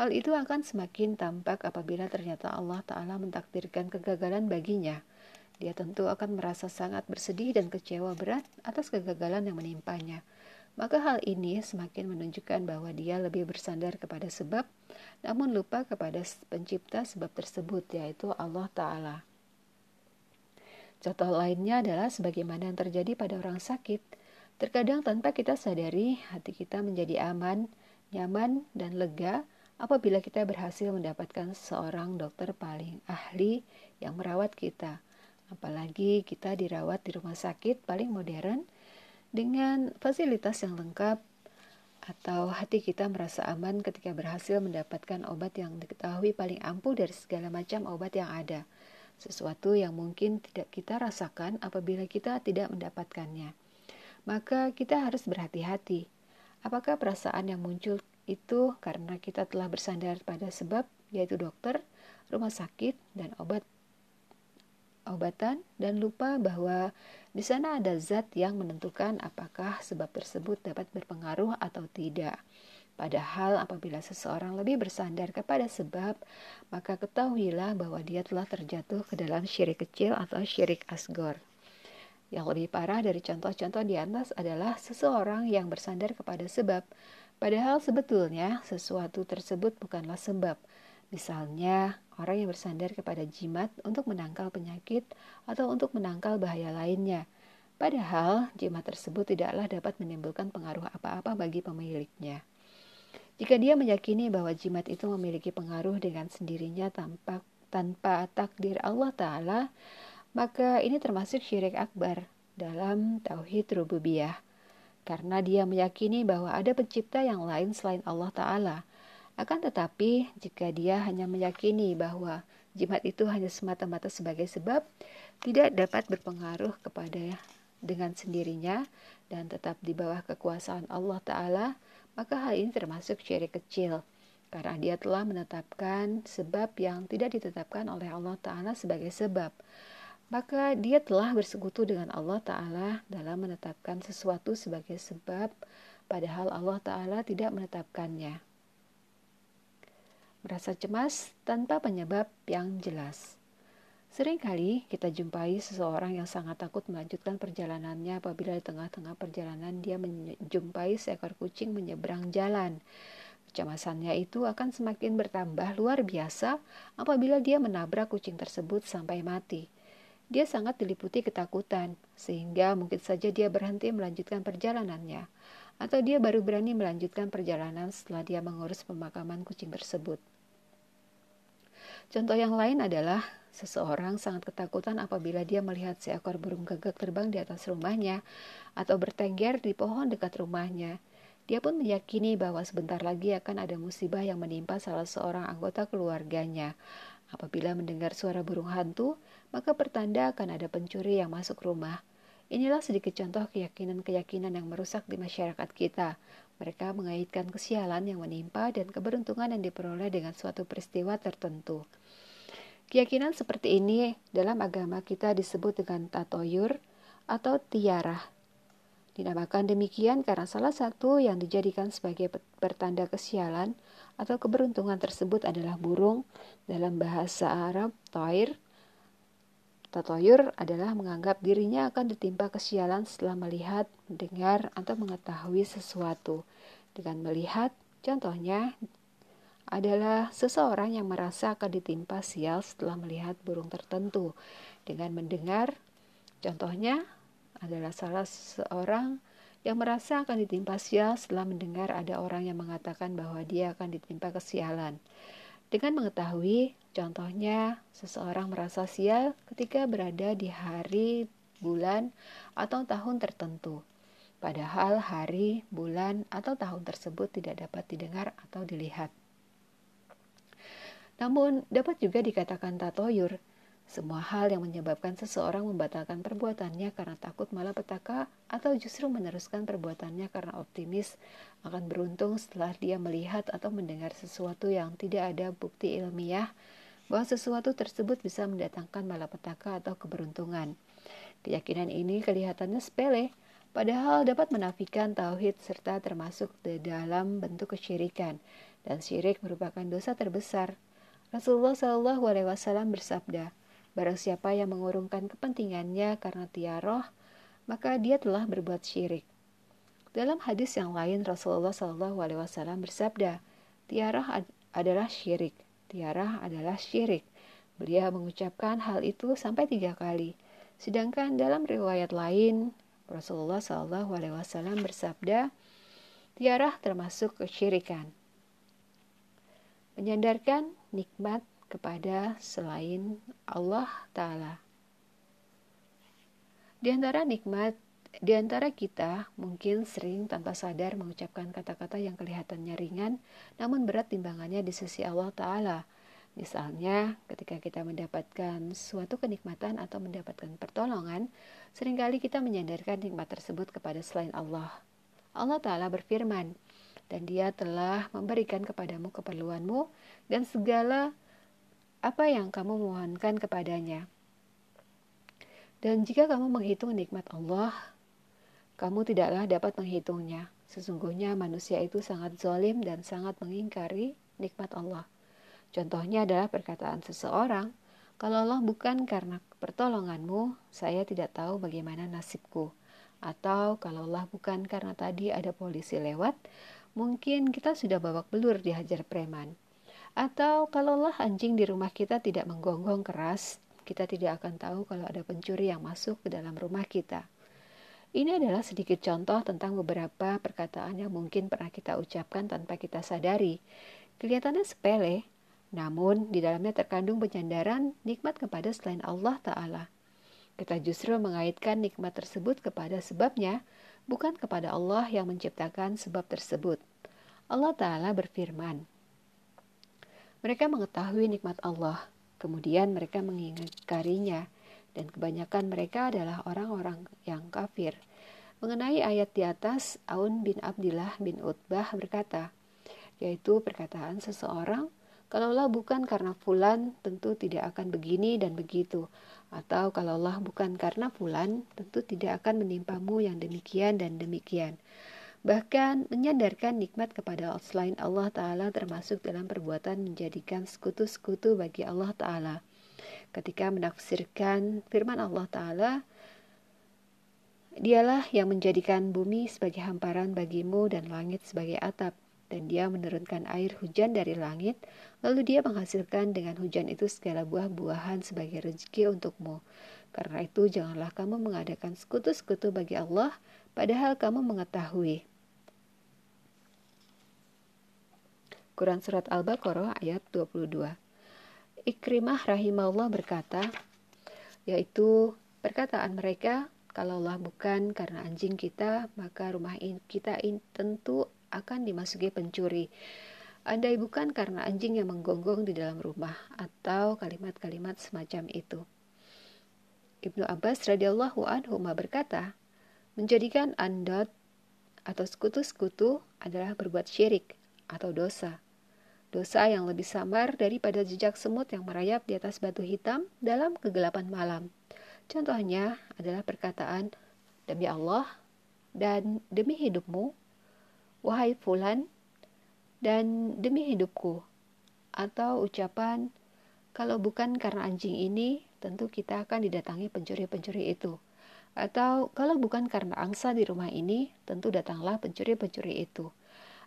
Hal itu akan semakin tampak apabila ternyata Allah Ta'ala mentakdirkan kegagalan baginya. Dia tentu akan merasa sangat bersedih dan kecewa berat atas kegagalan yang menimpanya. Maka hal ini semakin menunjukkan bahwa dia lebih bersandar kepada sebab, namun lupa kepada pencipta sebab tersebut, yaitu Allah Ta'ala. Contoh lainnya adalah sebagaimana yang terjadi pada orang sakit. Terkadang tanpa kita sadari, hati kita menjadi aman, nyaman, dan lega apabila kita berhasil mendapatkan seorang dokter paling ahli yang merawat kita. Apalagi kita dirawat di rumah sakit paling modern dengan fasilitas yang lengkap atau hati kita merasa aman ketika berhasil mendapatkan obat yang diketahui paling ampuh dari segala macam obat yang ada. Sesuatu yang mungkin tidak kita rasakan apabila kita tidak mendapatkannya. Maka kita harus berhati-hati. Apakah perasaan yang muncul itu karena kita telah bersandar pada sebab yaitu dokter, rumah sakit, dan obat obatan dan lupa bahwa di sana ada zat yang menentukan apakah sebab tersebut dapat berpengaruh atau tidak. Padahal apabila seseorang lebih bersandar kepada sebab, maka ketahuilah bahwa dia telah terjatuh ke dalam syirik kecil atau syirik asgor. Yang lebih parah dari contoh-contoh di atas adalah seseorang yang bersandar kepada sebab, Padahal sebetulnya sesuatu tersebut bukanlah sebab. Misalnya, orang yang bersandar kepada jimat untuk menangkal penyakit atau untuk menangkal bahaya lainnya. Padahal, jimat tersebut tidaklah dapat menimbulkan pengaruh apa-apa bagi pemiliknya. Jika dia meyakini bahwa jimat itu memiliki pengaruh dengan sendirinya tanpa tanpa takdir Allah Ta'ala, maka ini termasuk syirik akbar dalam tauhid rububiyah karena dia meyakini bahwa ada pencipta yang lain selain Allah Ta'ala. Akan tetapi, jika dia hanya meyakini bahwa jimat itu hanya semata-mata sebagai sebab, tidak dapat berpengaruh kepada dengan sendirinya dan tetap di bawah kekuasaan Allah Ta'ala, maka hal ini termasuk syirik kecil karena dia telah menetapkan sebab yang tidak ditetapkan oleh Allah Ta'ala sebagai sebab. Maka dia telah bersekutu dengan Allah Ta'ala dalam menetapkan sesuatu sebagai sebab, padahal Allah Ta'ala tidak menetapkannya. Merasa cemas tanpa penyebab yang jelas. Seringkali kita jumpai seseorang yang sangat takut melanjutkan perjalanannya apabila di tengah-tengah perjalanan dia menjumpai seekor kucing menyeberang jalan. Kecemasannya itu akan semakin bertambah luar biasa apabila dia menabrak kucing tersebut sampai mati. Dia sangat diliputi ketakutan, sehingga mungkin saja dia berhenti melanjutkan perjalanannya, atau dia baru berani melanjutkan perjalanan setelah dia mengurus pemakaman kucing tersebut. Contoh yang lain adalah seseorang sangat ketakutan apabila dia melihat seekor burung gagak terbang di atas rumahnya atau bertengger di pohon dekat rumahnya. Dia pun meyakini bahwa sebentar lagi akan ada musibah yang menimpa salah seorang anggota keluarganya. Apabila mendengar suara burung hantu, maka pertanda akan ada pencuri yang masuk rumah. Inilah sedikit contoh keyakinan-keyakinan yang merusak di masyarakat kita. Mereka mengaitkan kesialan yang menimpa dan keberuntungan yang diperoleh dengan suatu peristiwa tertentu. Keyakinan seperti ini dalam agama kita disebut dengan tatoyur atau tiarah. Dinamakan demikian karena salah satu yang dijadikan sebagai pertanda kesialan atau keberuntungan tersebut adalah burung dalam bahasa Arab toir. Tatoyur adalah menganggap dirinya akan ditimpa kesialan setelah melihat, mendengar, atau mengetahui sesuatu. Dengan melihat, contohnya adalah seseorang yang merasa akan ditimpa sial setelah melihat burung tertentu. Dengan mendengar, contohnya adalah salah seorang yang merasa akan ditimpa sial setelah mendengar ada orang yang mengatakan bahwa dia akan ditimpa kesialan. Dengan mengetahui, contohnya seseorang merasa sial ketika berada di hari, bulan, atau tahun tertentu. Padahal hari, bulan, atau tahun tersebut tidak dapat didengar atau dilihat. Namun, dapat juga dikatakan tatoyur, semua hal yang menyebabkan seseorang membatalkan perbuatannya karena takut malah petaka atau justru meneruskan perbuatannya karena optimis akan beruntung setelah dia melihat atau mendengar sesuatu yang tidak ada bukti ilmiah bahwa sesuatu tersebut bisa mendatangkan malapetaka atau keberuntungan. Keyakinan ini kelihatannya sepele, padahal dapat menafikan tauhid serta termasuk di dalam bentuk kesyirikan, dan syirik merupakan dosa terbesar Rasulullah Shallallahu Alaihi Wasallam bersabda, Barang siapa yang mengurungkan kepentingannya karena tiaroh, maka dia telah berbuat syirik. Dalam hadis yang lain, Rasulullah Shallallahu Alaihi Wasallam bersabda, tiaroh ad adalah syirik, tiarah adalah syirik. Beliau mengucapkan hal itu sampai tiga kali. Sedangkan dalam riwayat lain, Rasulullah Shallallahu Alaihi Wasallam bersabda, tiarah termasuk kesyirikan. Menyandarkan nikmat kepada selain Allah Ta'ala. Di antara nikmat, di antara kita mungkin sering tanpa sadar mengucapkan kata-kata yang kelihatannya ringan, namun berat timbangannya di sisi Allah Ta'ala. Misalnya, ketika kita mendapatkan suatu kenikmatan atau mendapatkan pertolongan, sering kali kita menyandarkan nikmat tersebut kepada selain Allah. Allah Ta'ala berfirman, dan dia telah memberikan kepadamu keperluanmu dan segala apa yang kamu mohonkan kepadanya. Dan jika kamu menghitung nikmat Allah, kamu tidaklah dapat menghitungnya. Sesungguhnya manusia itu sangat zalim dan sangat mengingkari nikmat Allah. Contohnya adalah perkataan seseorang, kalau Allah bukan karena pertolonganmu, saya tidak tahu bagaimana nasibku. Atau kalau Allah bukan karena tadi ada polisi lewat, mungkin kita sudah babak belur dihajar preman. Atau kalaulah anjing di rumah kita tidak menggonggong keras, kita tidak akan tahu kalau ada pencuri yang masuk ke dalam rumah kita. Ini adalah sedikit contoh tentang beberapa perkataan yang mungkin pernah kita ucapkan tanpa kita sadari. Kelihatannya sepele, namun di dalamnya terkandung penyandaran nikmat kepada selain Allah Ta'ala. Kita justru mengaitkan nikmat tersebut kepada sebabnya, bukan kepada Allah yang menciptakan sebab tersebut. Allah Ta'ala berfirman, Mereka mengetahui nikmat Allah, kemudian mereka mengingkarinya, dan kebanyakan mereka adalah orang-orang yang kafir. Mengenai ayat di atas, Aun bin Abdillah bin Utbah berkata, yaitu perkataan seseorang, kalaulah bukan karena fulan, tentu tidak akan begini dan begitu. Atau kalaulah bukan karena fulan, tentu tidak akan menimpamu yang demikian dan demikian. Bahkan menyadarkan nikmat kepada selain Allah Ta'ala termasuk dalam perbuatan menjadikan sekutu-sekutu bagi Allah Ta'ala. Ketika menafsirkan firman Allah Ta'ala, Dialah yang menjadikan bumi sebagai hamparan bagimu dan langit sebagai atap dan dia menurunkan air hujan dari langit, lalu dia menghasilkan dengan hujan itu segala buah-buahan sebagai rezeki untukmu. Karena itu janganlah kamu mengadakan sekutu-sekutu bagi Allah, padahal kamu mengetahui. Quran Surat Al-Baqarah ayat 22 Ikrimah rahimahullah berkata, yaitu perkataan mereka, kalaulah bukan karena anjing kita, maka rumah kita in, tentu akan dimasuki pencuri. Andai bukan karena anjing yang menggonggong di dalam rumah atau kalimat-kalimat semacam itu. Ibnu Abbas radhiyallahu anhu berkata, menjadikan andot atau sekutu-sekutu adalah berbuat syirik atau dosa. Dosa yang lebih samar daripada jejak semut yang merayap di atas batu hitam dalam kegelapan malam. Contohnya adalah perkataan, Demi Allah dan demi hidupmu, wahai fulan, dan demi hidupku. Atau ucapan, kalau bukan karena anjing ini, tentu kita akan didatangi pencuri-pencuri itu. Atau kalau bukan karena angsa di rumah ini, tentu datanglah pencuri-pencuri itu.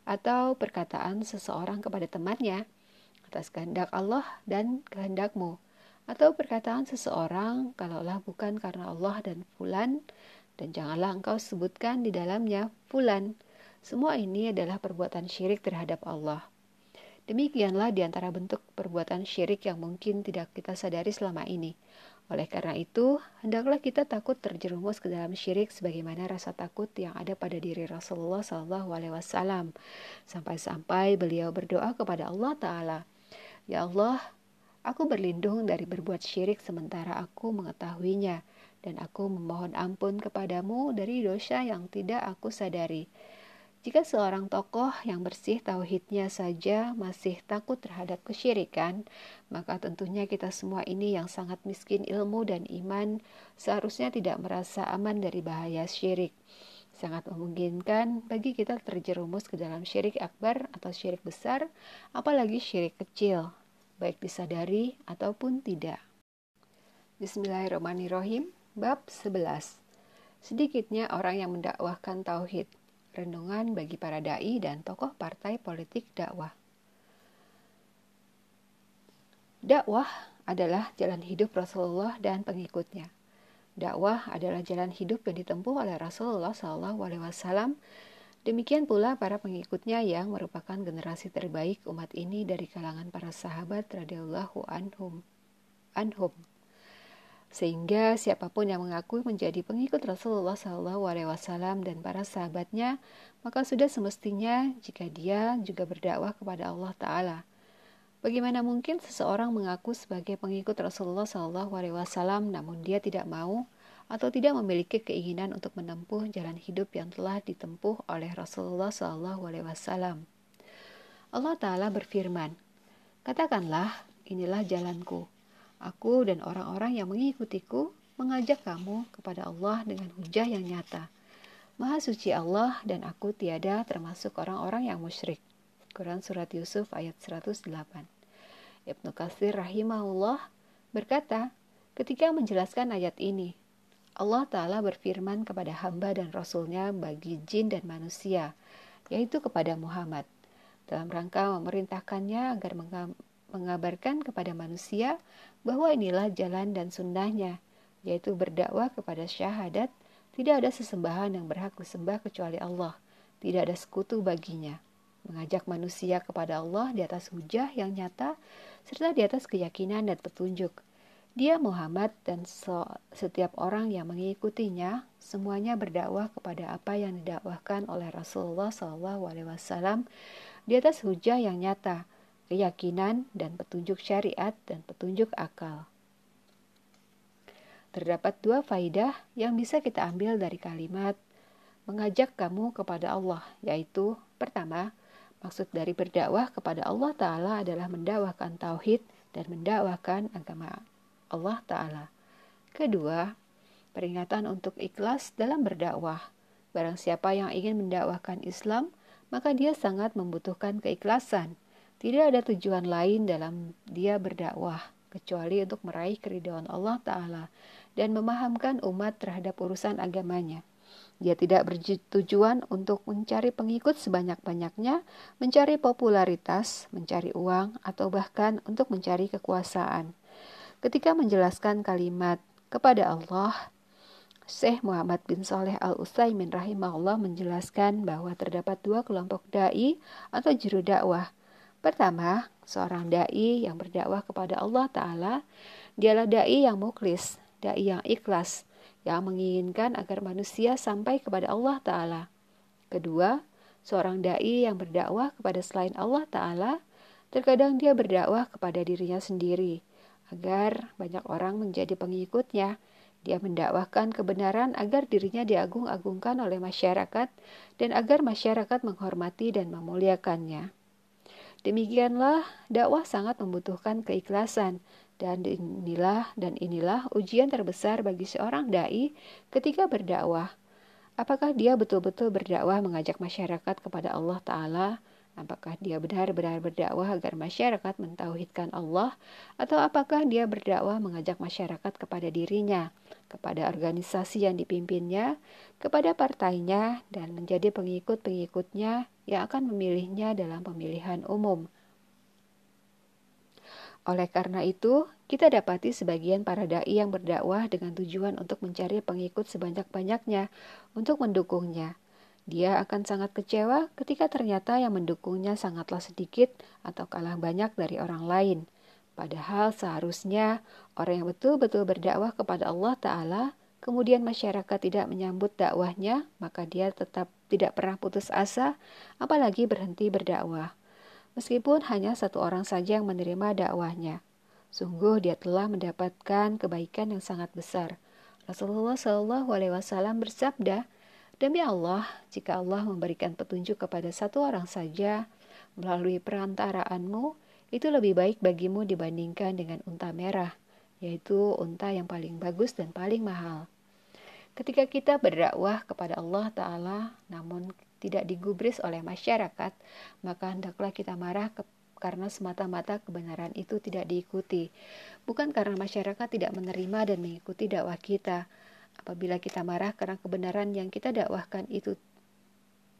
Atau perkataan seseorang kepada temannya, atas kehendak Allah dan kehendakmu. Atau perkataan seseorang, kalaulah bukan karena Allah dan fulan, dan janganlah engkau sebutkan di dalamnya fulan. Semua ini adalah perbuatan syirik terhadap Allah. Demikianlah di antara bentuk perbuatan syirik yang mungkin tidak kita sadari selama ini. Oleh karena itu, hendaklah kita takut terjerumus ke dalam syirik sebagaimana rasa takut yang ada pada diri Rasulullah SAW. Sampai-sampai beliau berdoa kepada Allah Ta'ala, Ya Allah, aku berlindung dari berbuat syirik sementara aku mengetahuinya, dan aku memohon ampun kepadamu dari dosa yang tidak aku sadari. Jika seorang tokoh yang bersih tauhidnya saja masih takut terhadap kesyirikan, maka tentunya kita semua ini yang sangat miskin ilmu dan iman seharusnya tidak merasa aman dari bahaya syirik. Sangat memungkinkan bagi kita terjerumus ke dalam syirik akbar atau syirik besar, apalagi syirik kecil, baik disadari ataupun tidak. Bismillahirrahmanirrahim, bab 11. Sedikitnya orang yang mendakwahkan tauhid renungan bagi para dai dan tokoh partai politik dakwah. Dakwah adalah jalan hidup Rasulullah dan pengikutnya. Dakwah adalah jalan hidup yang ditempuh oleh Rasulullah SAW. Demikian pula para pengikutnya yang merupakan generasi terbaik umat ini dari kalangan para sahabat radhiyallahu anhum. Anhum. Sehingga siapa pun yang mengaku menjadi pengikut Rasulullah SAW dan para sahabatnya, maka sudah semestinya jika dia juga berdakwah kepada Allah Ta'ala. Bagaimana mungkin seseorang mengaku sebagai pengikut Rasulullah SAW namun dia tidak mau atau tidak memiliki keinginan untuk menempuh jalan hidup yang telah ditempuh oleh Rasulullah SAW. Allah Ta'ala berfirman, Katakanlah, inilah jalanku, Aku dan orang-orang yang mengikutiku mengajak kamu kepada Allah dengan hujah yang nyata. Maha suci Allah dan aku tiada termasuk orang-orang yang musyrik. Quran Surat Yusuf ayat 108 Ibnu Qasir rahimahullah berkata, ketika menjelaskan ayat ini, Allah Ta'ala berfirman kepada hamba dan Rasulnya bagi jin dan manusia, yaitu kepada Muhammad, dalam rangka memerintahkannya agar mengabarkan kepada manusia bahwa inilah jalan dan sunnahnya, yaitu berdakwah kepada syahadat, tidak ada sesembahan yang berhak disembah kecuali Allah, tidak ada sekutu baginya. Mengajak manusia kepada Allah di atas hujah yang nyata, serta di atas keyakinan dan petunjuk. Dia Muhammad dan setiap orang yang mengikutinya semuanya berdakwah kepada apa yang didakwahkan oleh Rasulullah SAW di atas hujah yang nyata, keyakinan dan petunjuk syariat dan petunjuk akal. terdapat dua faidah yang bisa kita ambil dari kalimat mengajak kamu kepada Allah, yaitu pertama, maksud dari berdakwah kepada Allah Ta'ala adalah mendakwahkan tauhid dan mendakwahkan agama Allah Ta'ala. Kedua, peringatan untuk ikhlas dalam berdakwah. Barang siapa yang ingin mendakwahkan Islam, maka dia sangat membutuhkan keikhlasan. Tidak ada tujuan lain dalam dia berdakwah kecuali untuk meraih keridhaan Allah Ta'ala dan memahamkan umat terhadap urusan agamanya. Dia tidak bertujuan untuk mencari pengikut sebanyak-banyaknya, mencari popularitas, mencari uang, atau bahkan untuk mencari kekuasaan. Ketika menjelaskan kalimat kepada Allah, Syekh Muhammad bin Saleh Al-Utsaimin rahimahullah menjelaskan bahwa terdapat dua kelompok dai atau juru dakwah. Pertama, seorang dai yang berdakwah kepada Allah taala, dialah dai yang muklis, dai yang ikhlas, yang menginginkan agar manusia sampai kepada Allah Ta'ala. Kedua, seorang da'i yang berdakwah kepada selain Allah Ta'ala, terkadang dia berdakwah kepada dirinya sendiri, agar banyak orang menjadi pengikutnya. Dia mendakwahkan kebenaran agar dirinya diagung-agungkan oleh masyarakat dan agar masyarakat menghormati dan memuliakannya. Demikianlah dakwah sangat membutuhkan keikhlasan dan inilah dan inilah ujian terbesar bagi seorang dai ketika berdakwah. Apakah dia betul-betul berdakwah mengajak masyarakat kepada Allah taala? Apakah dia benar-benar berdakwah agar masyarakat mentauhidkan Allah atau apakah dia berdakwah mengajak masyarakat kepada dirinya, kepada organisasi yang dipimpinnya, kepada partainya dan menjadi pengikut-pengikutnya yang akan memilihnya dalam pemilihan umum? Oleh karena itu, kita dapati sebagian para dai yang berdakwah dengan tujuan untuk mencari pengikut sebanyak-banyaknya untuk mendukungnya. Dia akan sangat kecewa ketika ternyata yang mendukungnya sangatlah sedikit atau kalah banyak dari orang lain. Padahal seharusnya orang yang betul-betul berdakwah kepada Allah Ta'ala, kemudian masyarakat tidak menyambut dakwahnya, maka dia tetap tidak pernah putus asa, apalagi berhenti berdakwah meskipun hanya satu orang saja yang menerima dakwahnya. Sungguh dia telah mendapatkan kebaikan yang sangat besar. Rasulullah Shallallahu Alaihi Wasallam bersabda, demi Allah, jika Allah memberikan petunjuk kepada satu orang saja melalui perantaraanmu, itu lebih baik bagimu dibandingkan dengan unta merah, yaitu unta yang paling bagus dan paling mahal. Ketika kita berdakwah kepada Allah Ta'ala, namun tidak digubris oleh masyarakat, maka hendaklah kita marah ke, karena semata-mata kebenaran itu tidak diikuti, bukan karena masyarakat tidak menerima dan mengikuti dakwah kita. Apabila kita marah karena kebenaran yang kita dakwahkan itu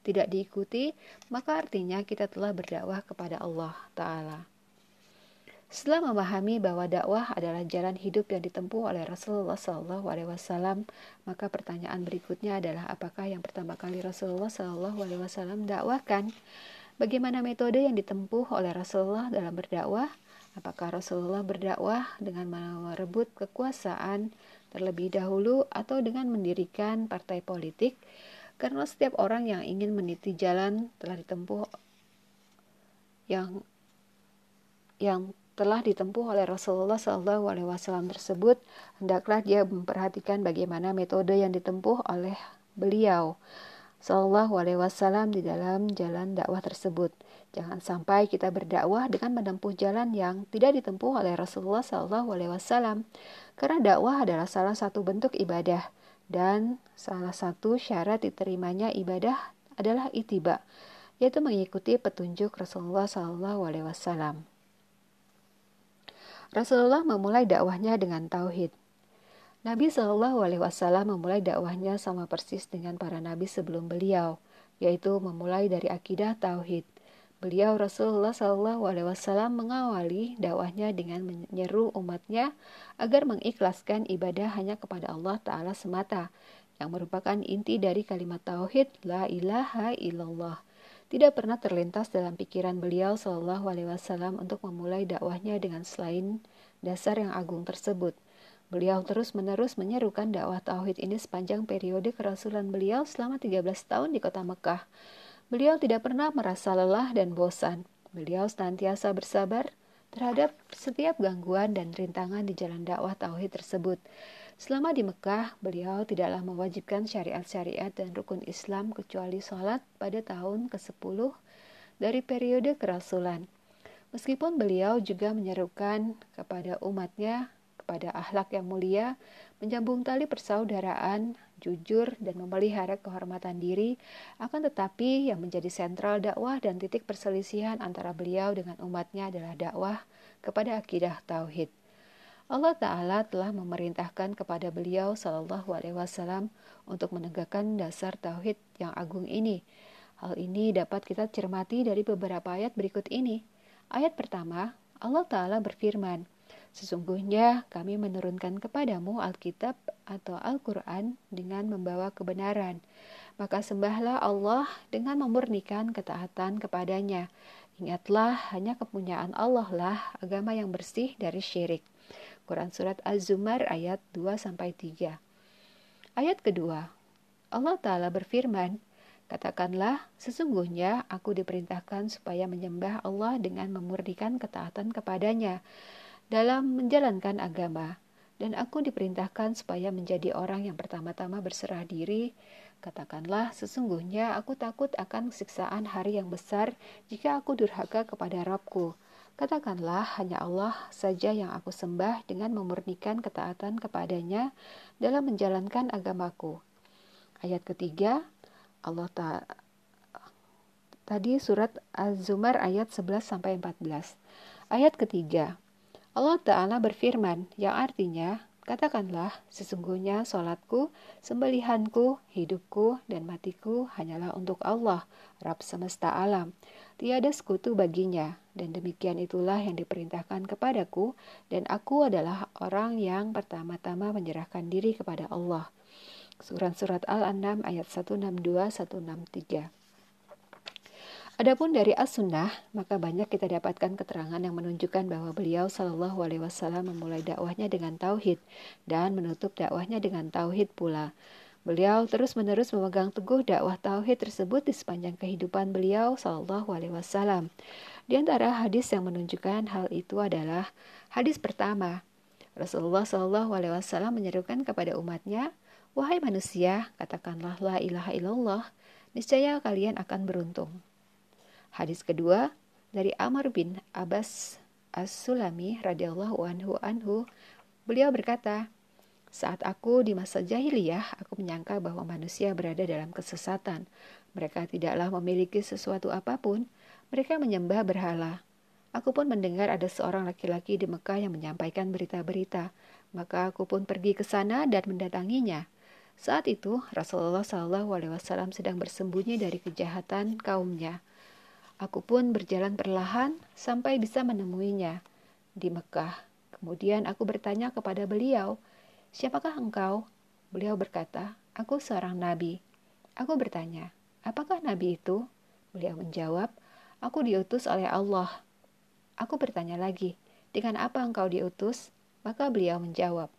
tidak diikuti, maka artinya kita telah berdakwah kepada Allah Ta'ala. Setelah memahami bahwa dakwah adalah jalan hidup yang ditempuh oleh Rasulullah SAW, maka pertanyaan berikutnya adalah apakah yang pertama kali Rasulullah SAW dakwahkan? Bagaimana metode yang ditempuh oleh Rasulullah dalam berdakwah? Apakah Rasulullah berdakwah dengan merebut kekuasaan terlebih dahulu atau dengan mendirikan partai politik? Karena setiap orang yang ingin meniti jalan telah ditempuh yang yang telah ditempuh oleh Rasulullah Wasallam tersebut, hendaklah dia memperhatikan bagaimana metode yang ditempuh oleh beliau Shallallahu Alaihi Wasallam di dalam jalan dakwah tersebut. Jangan sampai kita berdakwah dengan menempuh jalan yang tidak ditempuh oleh Rasulullah Wasallam, karena dakwah adalah salah satu bentuk ibadah dan salah satu syarat diterimanya ibadah adalah itiba, yaitu mengikuti petunjuk Rasulullah Wasallam. Rasulullah memulai dakwahnya dengan tauhid. Nabi Shallallahu Alaihi Wasallam memulai dakwahnya sama persis dengan para nabi sebelum beliau, yaitu memulai dari akidah tauhid. Beliau Rasulullah Shallallahu Alaihi Wasallam mengawali dakwahnya dengan menyeru umatnya agar mengikhlaskan ibadah hanya kepada Allah Taala semata, yang merupakan inti dari kalimat tauhid La ilaha illallah tidak pernah terlintas dalam pikiran beliau Shallallahu Alaihi Wasallam untuk memulai dakwahnya dengan selain dasar yang agung tersebut. Beliau terus-menerus menyerukan dakwah tauhid ini sepanjang periode kerasulan beliau selama 13 tahun di kota Mekah. Beliau tidak pernah merasa lelah dan bosan. Beliau senantiasa bersabar terhadap setiap gangguan dan rintangan di jalan dakwah tauhid tersebut. Selama di Mekah, beliau tidaklah mewajibkan syariat-syariat dan rukun Islam kecuali sholat pada tahun ke-10 dari periode kerasulan. Meskipun beliau juga menyerukan kepada umatnya kepada akhlak yang mulia, menyambung tali persaudaraan, jujur, dan memelihara kehormatan diri, akan tetapi yang menjadi sentral dakwah dan titik perselisihan antara beliau dengan umatnya adalah dakwah kepada akidah tauhid. Allah Ta'ala telah memerintahkan kepada beliau Shallallahu Alaihi Wasallam untuk menegakkan dasar tauhid yang agung ini. Hal ini dapat kita cermati dari beberapa ayat berikut ini. Ayat pertama, Allah Ta'ala berfirman, Sesungguhnya kami menurunkan kepadamu Alkitab atau Al-Quran dengan membawa kebenaran. Maka sembahlah Allah dengan memurnikan ketaatan kepadanya. Ingatlah hanya kepunyaan Allah lah agama yang bersih dari syirik. Quran Surat Az-Zumar ayat 2-3 Ayat kedua, Allah Ta'ala berfirman, Katakanlah, sesungguhnya aku diperintahkan supaya menyembah Allah dengan memurnikan ketaatan kepadanya dalam menjalankan agama, dan aku diperintahkan supaya menjadi orang yang pertama-tama berserah diri. Katakanlah, sesungguhnya aku takut akan siksaan hari yang besar jika aku durhaka kepada Rabbku. Katakanlah, hanya Allah saja yang aku sembah dengan memurnikan ketaatan kepadanya dalam menjalankan agamaku. Ayat ketiga, Allah ta tadi surat Az-Zumar ayat 11 sampai 14. Ayat ketiga, Allah Ta'ala berfirman, yang artinya, Katakanlah, sesungguhnya solatku, sembelihanku, hidupku, dan matiku hanyalah untuk Allah, Rab semesta alam. Tiada sekutu baginya, dan demikian itulah yang diperintahkan kepadaku, dan aku adalah orang yang pertama-tama menyerahkan diri kepada Allah. Surat-surat Al-An'am ayat 162-163 Adapun dari as-sunnah, maka banyak kita dapatkan keterangan yang menunjukkan bahwa beliau Shallallahu Alaihi Wasallam memulai dakwahnya dengan tauhid dan menutup dakwahnya dengan tauhid pula. Beliau terus-menerus memegang teguh dakwah tauhid tersebut di sepanjang kehidupan beliau Shallallahu Alaihi Wasallam. Di antara hadis yang menunjukkan hal itu adalah hadis pertama. Rasulullah Shallallahu Alaihi Wasallam menyerukan kepada umatnya, wahai manusia, katakanlah la ilaha illallah, niscaya kalian akan beruntung. Hadis kedua dari Amr bin Abbas As-Sulami radhiyallahu anhu anhu beliau berkata saat aku di masa jahiliyah aku menyangka bahwa manusia berada dalam kesesatan mereka tidaklah memiliki sesuatu apa pun mereka menyembah berhala Aku pun mendengar ada seorang laki-laki di Mekah yang menyampaikan berita-berita. Maka aku pun pergi ke sana dan mendatanginya. Saat itu Rasulullah Wasallam sedang bersembunyi dari kejahatan kaumnya. Aku pun berjalan perlahan sampai bisa menemuinya di Mekah. Kemudian aku bertanya kepada beliau, "Siapakah engkau?" Beliau berkata, "Aku seorang nabi." Aku bertanya, "Apakah nabi itu?" Beliau menjawab, "Aku diutus oleh Allah." Aku bertanya lagi, "Dengan apa engkau diutus?" Maka beliau menjawab,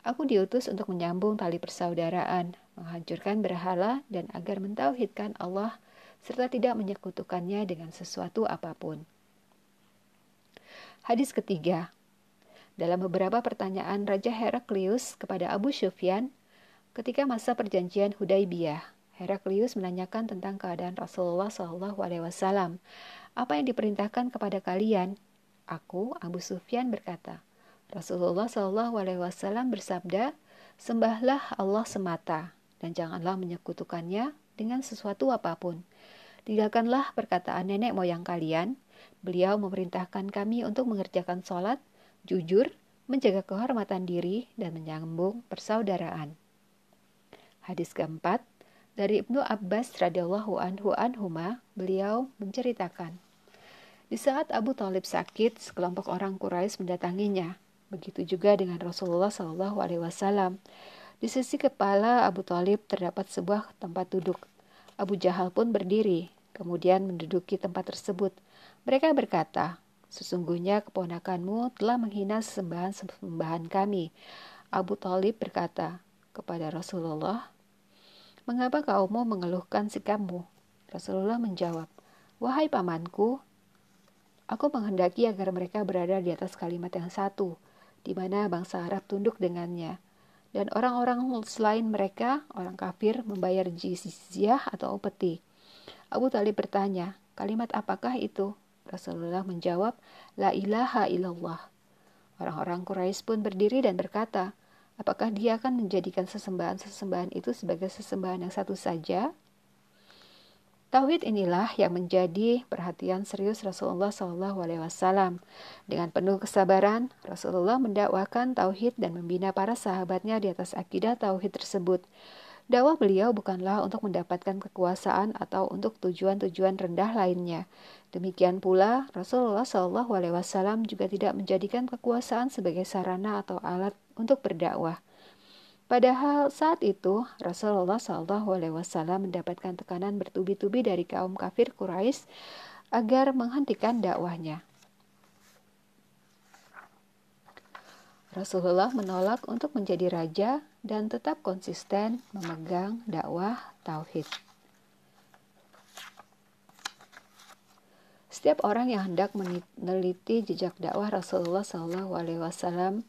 Aku diutus untuk menyambung tali persaudaraan, menghancurkan berhala, dan agar mentauhidkan Allah serta tidak menyekutukannya dengan sesuatu apa pun. Hadis ketiga, dalam beberapa pertanyaan Raja Heraklius kepada Abu Sufyan ketika masa perjanjian Hudaibiyah, Heraklius menanyakan tentang keadaan Rasulullah Wasallam. Apa yang diperintahkan kepada kalian? Aku, Abu Sufyan berkata, Rasulullah Wasallam bersabda, sembahlah Allah semata dan janganlah menyekutukannya dengan sesuatu apa pun. Tinggalkanlah perkataan nenek moyang kalian. Beliau memerintahkan kami untuk mengerjakan sholat, jujur, menjaga kehormatan diri, dan menyambung persaudaraan. Hadis keempat, dari Ibnu Abbas radhiyallahu anhu anhuma, beliau menceritakan, di saat Abu Talib sakit, sekelompok orang Quraisy mendatanginya. Begitu juga dengan Rasulullah Shallallahu Alaihi Wasallam. Di sisi kepala Abu Talib terdapat sebuah tempat duduk. Abu Jahal pun berdiri, kemudian menduduki tempat tersebut. Mereka berkata, Sesungguhnya keponakanmu telah menghina sembahan-sembahan kami. Abu Talib berkata kepada Rasulullah, Mengapa kaummu mengeluhkan sikapmu? Rasulullah menjawab, Wahai pamanku, aku menghendaki agar mereka berada di atas kalimat yang satu, di mana bangsa Arab tunduk dengannya. Dan orang-orang selain mereka, orang kafir, membayar jizyah atau upeti. Abu Talib bertanya, kalimat apakah itu? Rasulullah menjawab, La ilaha illallah. Orang-orang Quraisy pun berdiri dan berkata, apakah dia akan menjadikan sesembahan-sesembahan itu sebagai sesembahan yang satu saja? Tauhid inilah yang menjadi perhatian serius Rasulullah Wasallam. Dengan penuh kesabaran, Rasulullah mendakwakan tauhid dan membina para sahabatnya di atas akidah tauhid tersebut. Dakwah beliau bukanlah untuk mendapatkan kekuasaan atau untuk tujuan-tujuan rendah lainnya. Demikian pula, Rasulullah Wasallam juga tidak menjadikan kekuasaan sebagai sarana atau alat untuk berdakwah. Padahal saat itu Rasulullah Shallallahu Alaihi Wasallam mendapatkan tekanan bertubi-tubi dari kaum kafir Quraisy agar menghentikan dakwahnya. Rasulullah menolak untuk menjadi raja dan tetap konsisten memegang dakwah tauhid. Setiap orang yang hendak meneliti jejak dakwah Rasulullah Shallallahu Alaihi Wasallam,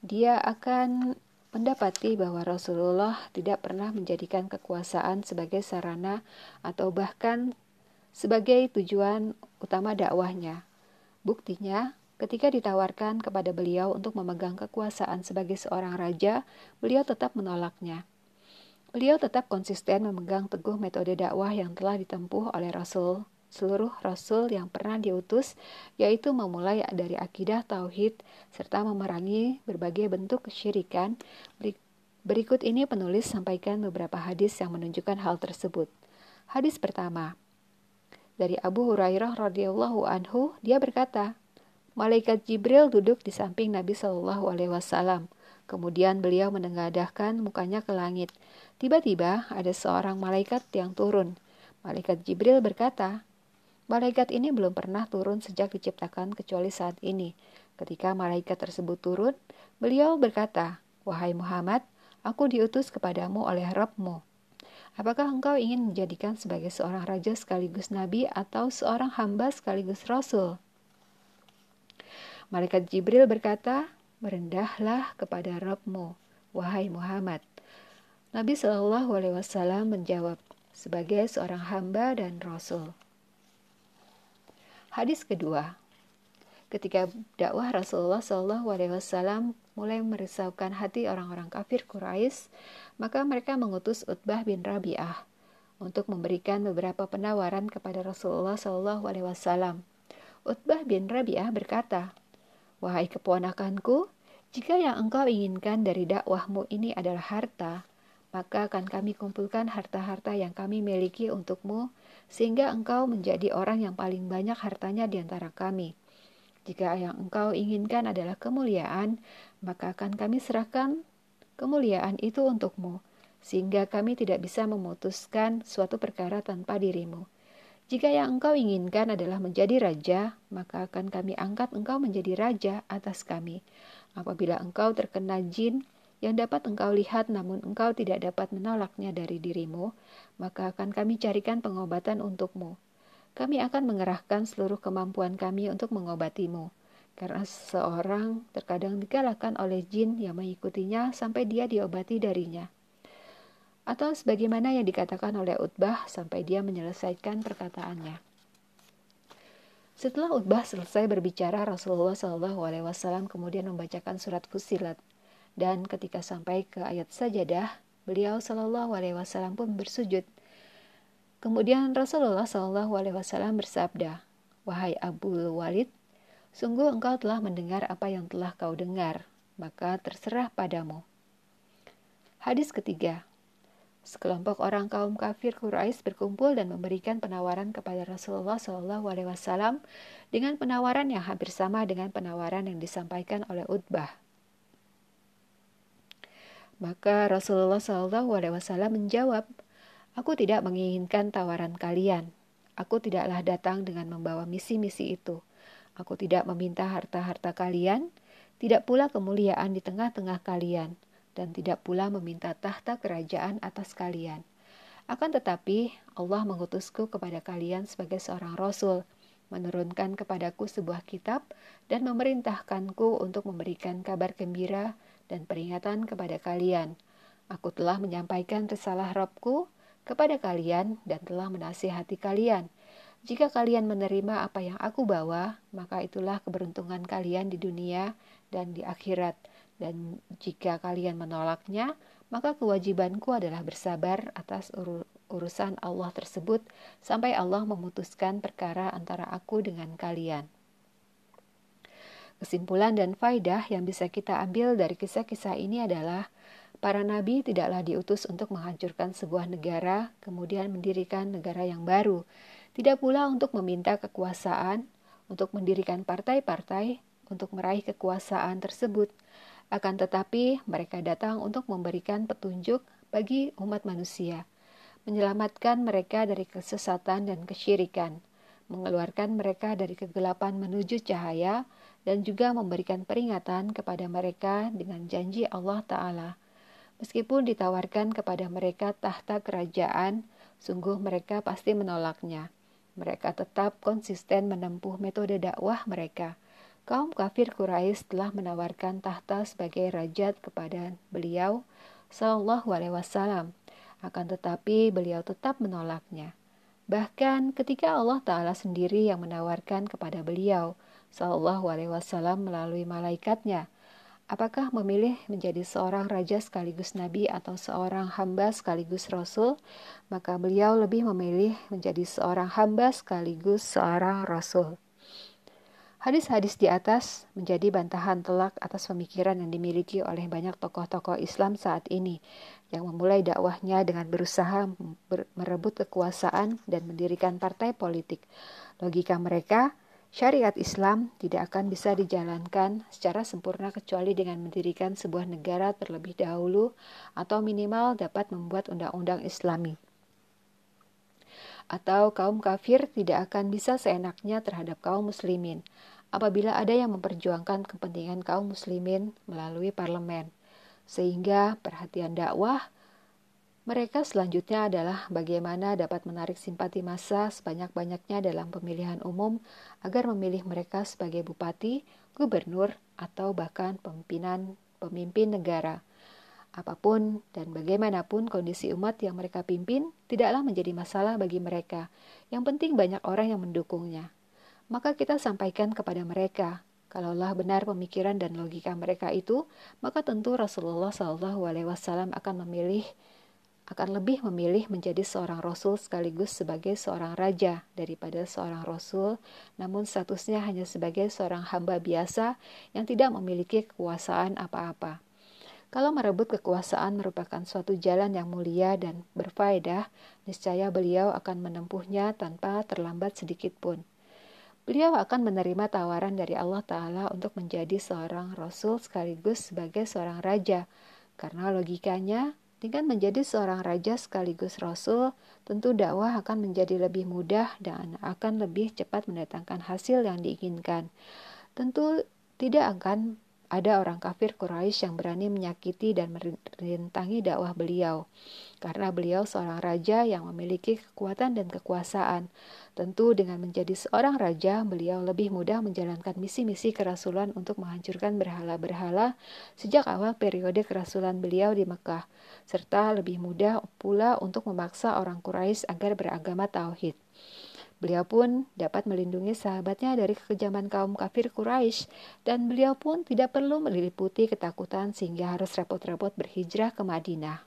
dia akan mendapati bahwa Rasulullah tidak pernah menjadikan kekuasaan sebagai sarana atau bahkan sebagai tujuan utama dakwahnya. Buktinya, ketika ditawarkan kepada beliau untuk memegang kekuasaan sebagai seorang raja, beliau tetap menolaknya. Beliau tetap konsisten memegang teguh metode dakwah yang telah ditempuh oleh Rasul seluruh rasul yang pernah diutus, yaitu memulai dari akidah tauhid serta memerangi berbagai bentuk kesyirikan. Berikut ini penulis sampaikan beberapa hadis yang menunjukkan hal tersebut. Hadis pertama dari Abu Hurairah radhiyallahu anhu, dia berkata, Malaikat Jibril duduk di samping Nabi Shallallahu Alaihi Wasallam. Kemudian beliau menengadahkan mukanya ke langit. Tiba-tiba ada seorang malaikat yang turun. Malaikat Jibril berkata, Malaikat ini belum pernah turun sejak diciptakan kecuali saat ini. Ketika malaikat tersebut turun, beliau berkata, Wahai Muhammad, aku diutus kepadamu oleh Rabbmu. Apakah engkau ingin menjadikan sebagai seorang raja sekaligus nabi atau seorang hamba sekaligus rasul? Malaikat Jibril berkata, Merendahlah kepada Rabbmu, wahai Muhammad. Nabi Shallallahu Alaihi Wasallam menjawab, sebagai seorang hamba dan rasul. Hadis kedua, ketika dakwah Rasulullah Shallallahu Alaihi Wasallam mulai merisaukan hati orang-orang kafir Quraisy, maka mereka mengutus Utbah bin Rabi'ah untuk memberikan beberapa penawaran kepada Rasulullah Shallallahu Alaihi Wasallam. Utbah bin Rabi'ah berkata, Wahai keponakanku, jika yang engkau inginkan dari dakwahmu ini adalah harta, maka akan kami kumpulkan harta-harta yang kami miliki untukmu, sehingga engkau menjadi orang yang paling banyak hartanya di antara kami. Jika yang engkau inginkan adalah kemuliaan, maka akan kami serahkan kemuliaan itu untukmu, sehingga kami tidak bisa memutuskan suatu perkara tanpa dirimu. Jika yang engkau inginkan adalah menjadi raja, maka akan kami angkat engkau menjadi raja atas kami. Apabila engkau terkena jin, yang dapat engkau lihat namun engkau tidak dapat menolaknya dari dirimu, maka akan kami carikan pengobatan untukmu. Kami akan mengerahkan seluruh kemampuan kami untuk mengobatimu, karena seorang terkadang dikalahkan oleh jin yang mengikutinya sampai dia diobati darinya. Atau sebagaimana yang dikatakan oleh Utbah sampai dia menyelesaikan perkataannya. Setelah Utbah selesai berbicara, Rasulullah SAW kemudian membacakan surat Fusilat dan ketika sampai ke ayat sajadah, beliau Shallallahu Alaihi Wasallam pun bersujud. Kemudian Rasulullah Shallallahu Alaihi Wasallam bersabda, wahai Abu Walid, sungguh engkau telah mendengar apa yang telah kau dengar, maka terserah padamu. Hadis ketiga, sekelompok orang kaum kafir Quraisy berkumpul dan memberikan penawaran kepada Rasulullah Shallallahu Alaihi Wasallam dengan penawaran yang hampir sama dengan penawaran yang disampaikan oleh Utbah. Maka Rasulullah Shallallahu Alaihi Wasallam menjawab, Aku tidak menginginkan tawaran kalian. Aku tidaklah datang dengan membawa misi-misi itu. Aku tidak meminta harta-harta kalian, tidak pula kemuliaan di tengah-tengah kalian, dan tidak pula meminta tahta kerajaan atas kalian. Akan tetapi, Allah mengutusku kepada kalian sebagai seorang rasul, menurunkan kepadaku sebuah kitab dan memerintahkanku untuk memberikan kabar gembira dan peringatan kepada kalian. Aku telah menyampaikan risalah Robku kepada kalian dan telah menasihati kalian. Jika kalian menerima apa yang aku bawa, maka itulah keberuntungan kalian di dunia dan di akhirat. Dan jika kalian menolaknya, maka kewajibanku adalah bersabar atas ur urusan Allah tersebut sampai Allah memutuskan perkara antara aku dengan kalian. Kesimpulan dan faidah yang bisa kita ambil dari kisah-kisah ini adalah para nabi tidaklah diutus untuk menghancurkan sebuah negara, kemudian mendirikan negara yang baru. Tidak pula untuk meminta kekuasaan, untuk mendirikan partai-partai, untuk meraih kekuasaan tersebut. Akan tetapi, mereka datang untuk memberikan petunjuk bagi umat manusia, menyelamatkan mereka dari kesesatan dan kesyirikan, mengeluarkan mereka dari kegelapan menuju cahaya, dan juga memberikan peringatan kepada mereka dengan janji Allah Ta'ala. Meskipun ditawarkan kepada mereka tahta kerajaan, sungguh mereka pasti menolaknya. Mereka tetap konsisten menempuh metode dakwah mereka. Kaum kafir Quraisy telah menawarkan tahta sebagai rajat kepada beliau Shallallahu Alaihi Wasallam. Akan tetapi beliau tetap menolaknya. Bahkan ketika Allah Ta'ala sendiri yang menawarkan kepada beliau, Shallallahu Alaihi Wasallam melalui malaikatnya. Apakah memilih menjadi seorang raja sekaligus nabi atau seorang hamba sekaligus rasul? Maka beliau lebih memilih menjadi seorang hamba sekaligus seorang rasul. Hadis-hadis di atas menjadi bantahan telak atas pemikiran yang dimiliki oleh banyak tokoh-tokoh Islam saat ini yang memulai dakwahnya dengan berusaha merebut kekuasaan dan mendirikan partai politik. Logika mereka, Syariat Islam tidak akan bisa dijalankan secara sempurna kecuali dengan mendirikan sebuah negara terlebih dahulu atau minimal dapat membuat undang-undang Islami. Atau kaum kafir tidak akan bisa seenaknya terhadap kaum muslimin apabila ada yang memperjuangkan kepentingan kaum muslimin melalui parlemen. Sehingga perhatian dakwah mereka selanjutnya adalah bagaimana dapat menarik simpati massa sebanyak-banyaknya dalam pemilihan umum agar memilih mereka sebagai bupati, gubernur, atau bahkan pemimpinan pemimpin negara. Apa pun dan bagaimanapun kondisi umat yang mereka pimpin tidaklah menjadi masalah bagi mereka. Yang penting banyak orang yang mendukungnya. Maka kita sampaikan kepada mereka, kalaulah benar pemikiran dan logika mereka itu, maka tentu Rasulullah SAW akan memilih akan lebih memilih menjadi seorang rasul sekaligus sebagai seorang raja daripada seorang rasul, namun statusnya hanya sebagai seorang hamba biasa yang tidak memiliki kekuasaan apa-apa. Kalau merebut kekuasaan merupakan suatu jalan yang mulia dan berfaedah, niscaya beliau akan menempuhnya tanpa terlambat sedikit pun. Beliau akan menerima tawaran dari Allah Ta'ala untuk menjadi seorang rasul sekaligus sebagai seorang raja, karena logikanya dengan menjadi seorang raja sekaligus rasul, tentu dakwah akan menjadi lebih mudah dan akan lebih cepat mendatangkan hasil yang diinginkan. Tentu tidak akan ada orang kafir Quraisy yang berani menyakiti dan merintangi dakwah beliau, karena beliau seorang raja yang memiliki kekuatan dan kekuasaan. Tentu dengan menjadi seorang raja, beliau lebih mudah menjalankan misi-misi kerasulan untuk menghancurkan berhala-berhala sejak awal periode kerasulan beliau di Mekah, serta lebih mudah pula untuk memaksa orang Quraisy agar beragama tauhid. Beliau pun dapat melindungi sahabatnya dari kekejaman kaum kafir Quraisy dan beliau pun tidak perlu meliliputi ketakutan sehingga harus repot-repot berhijrah ke Madinah.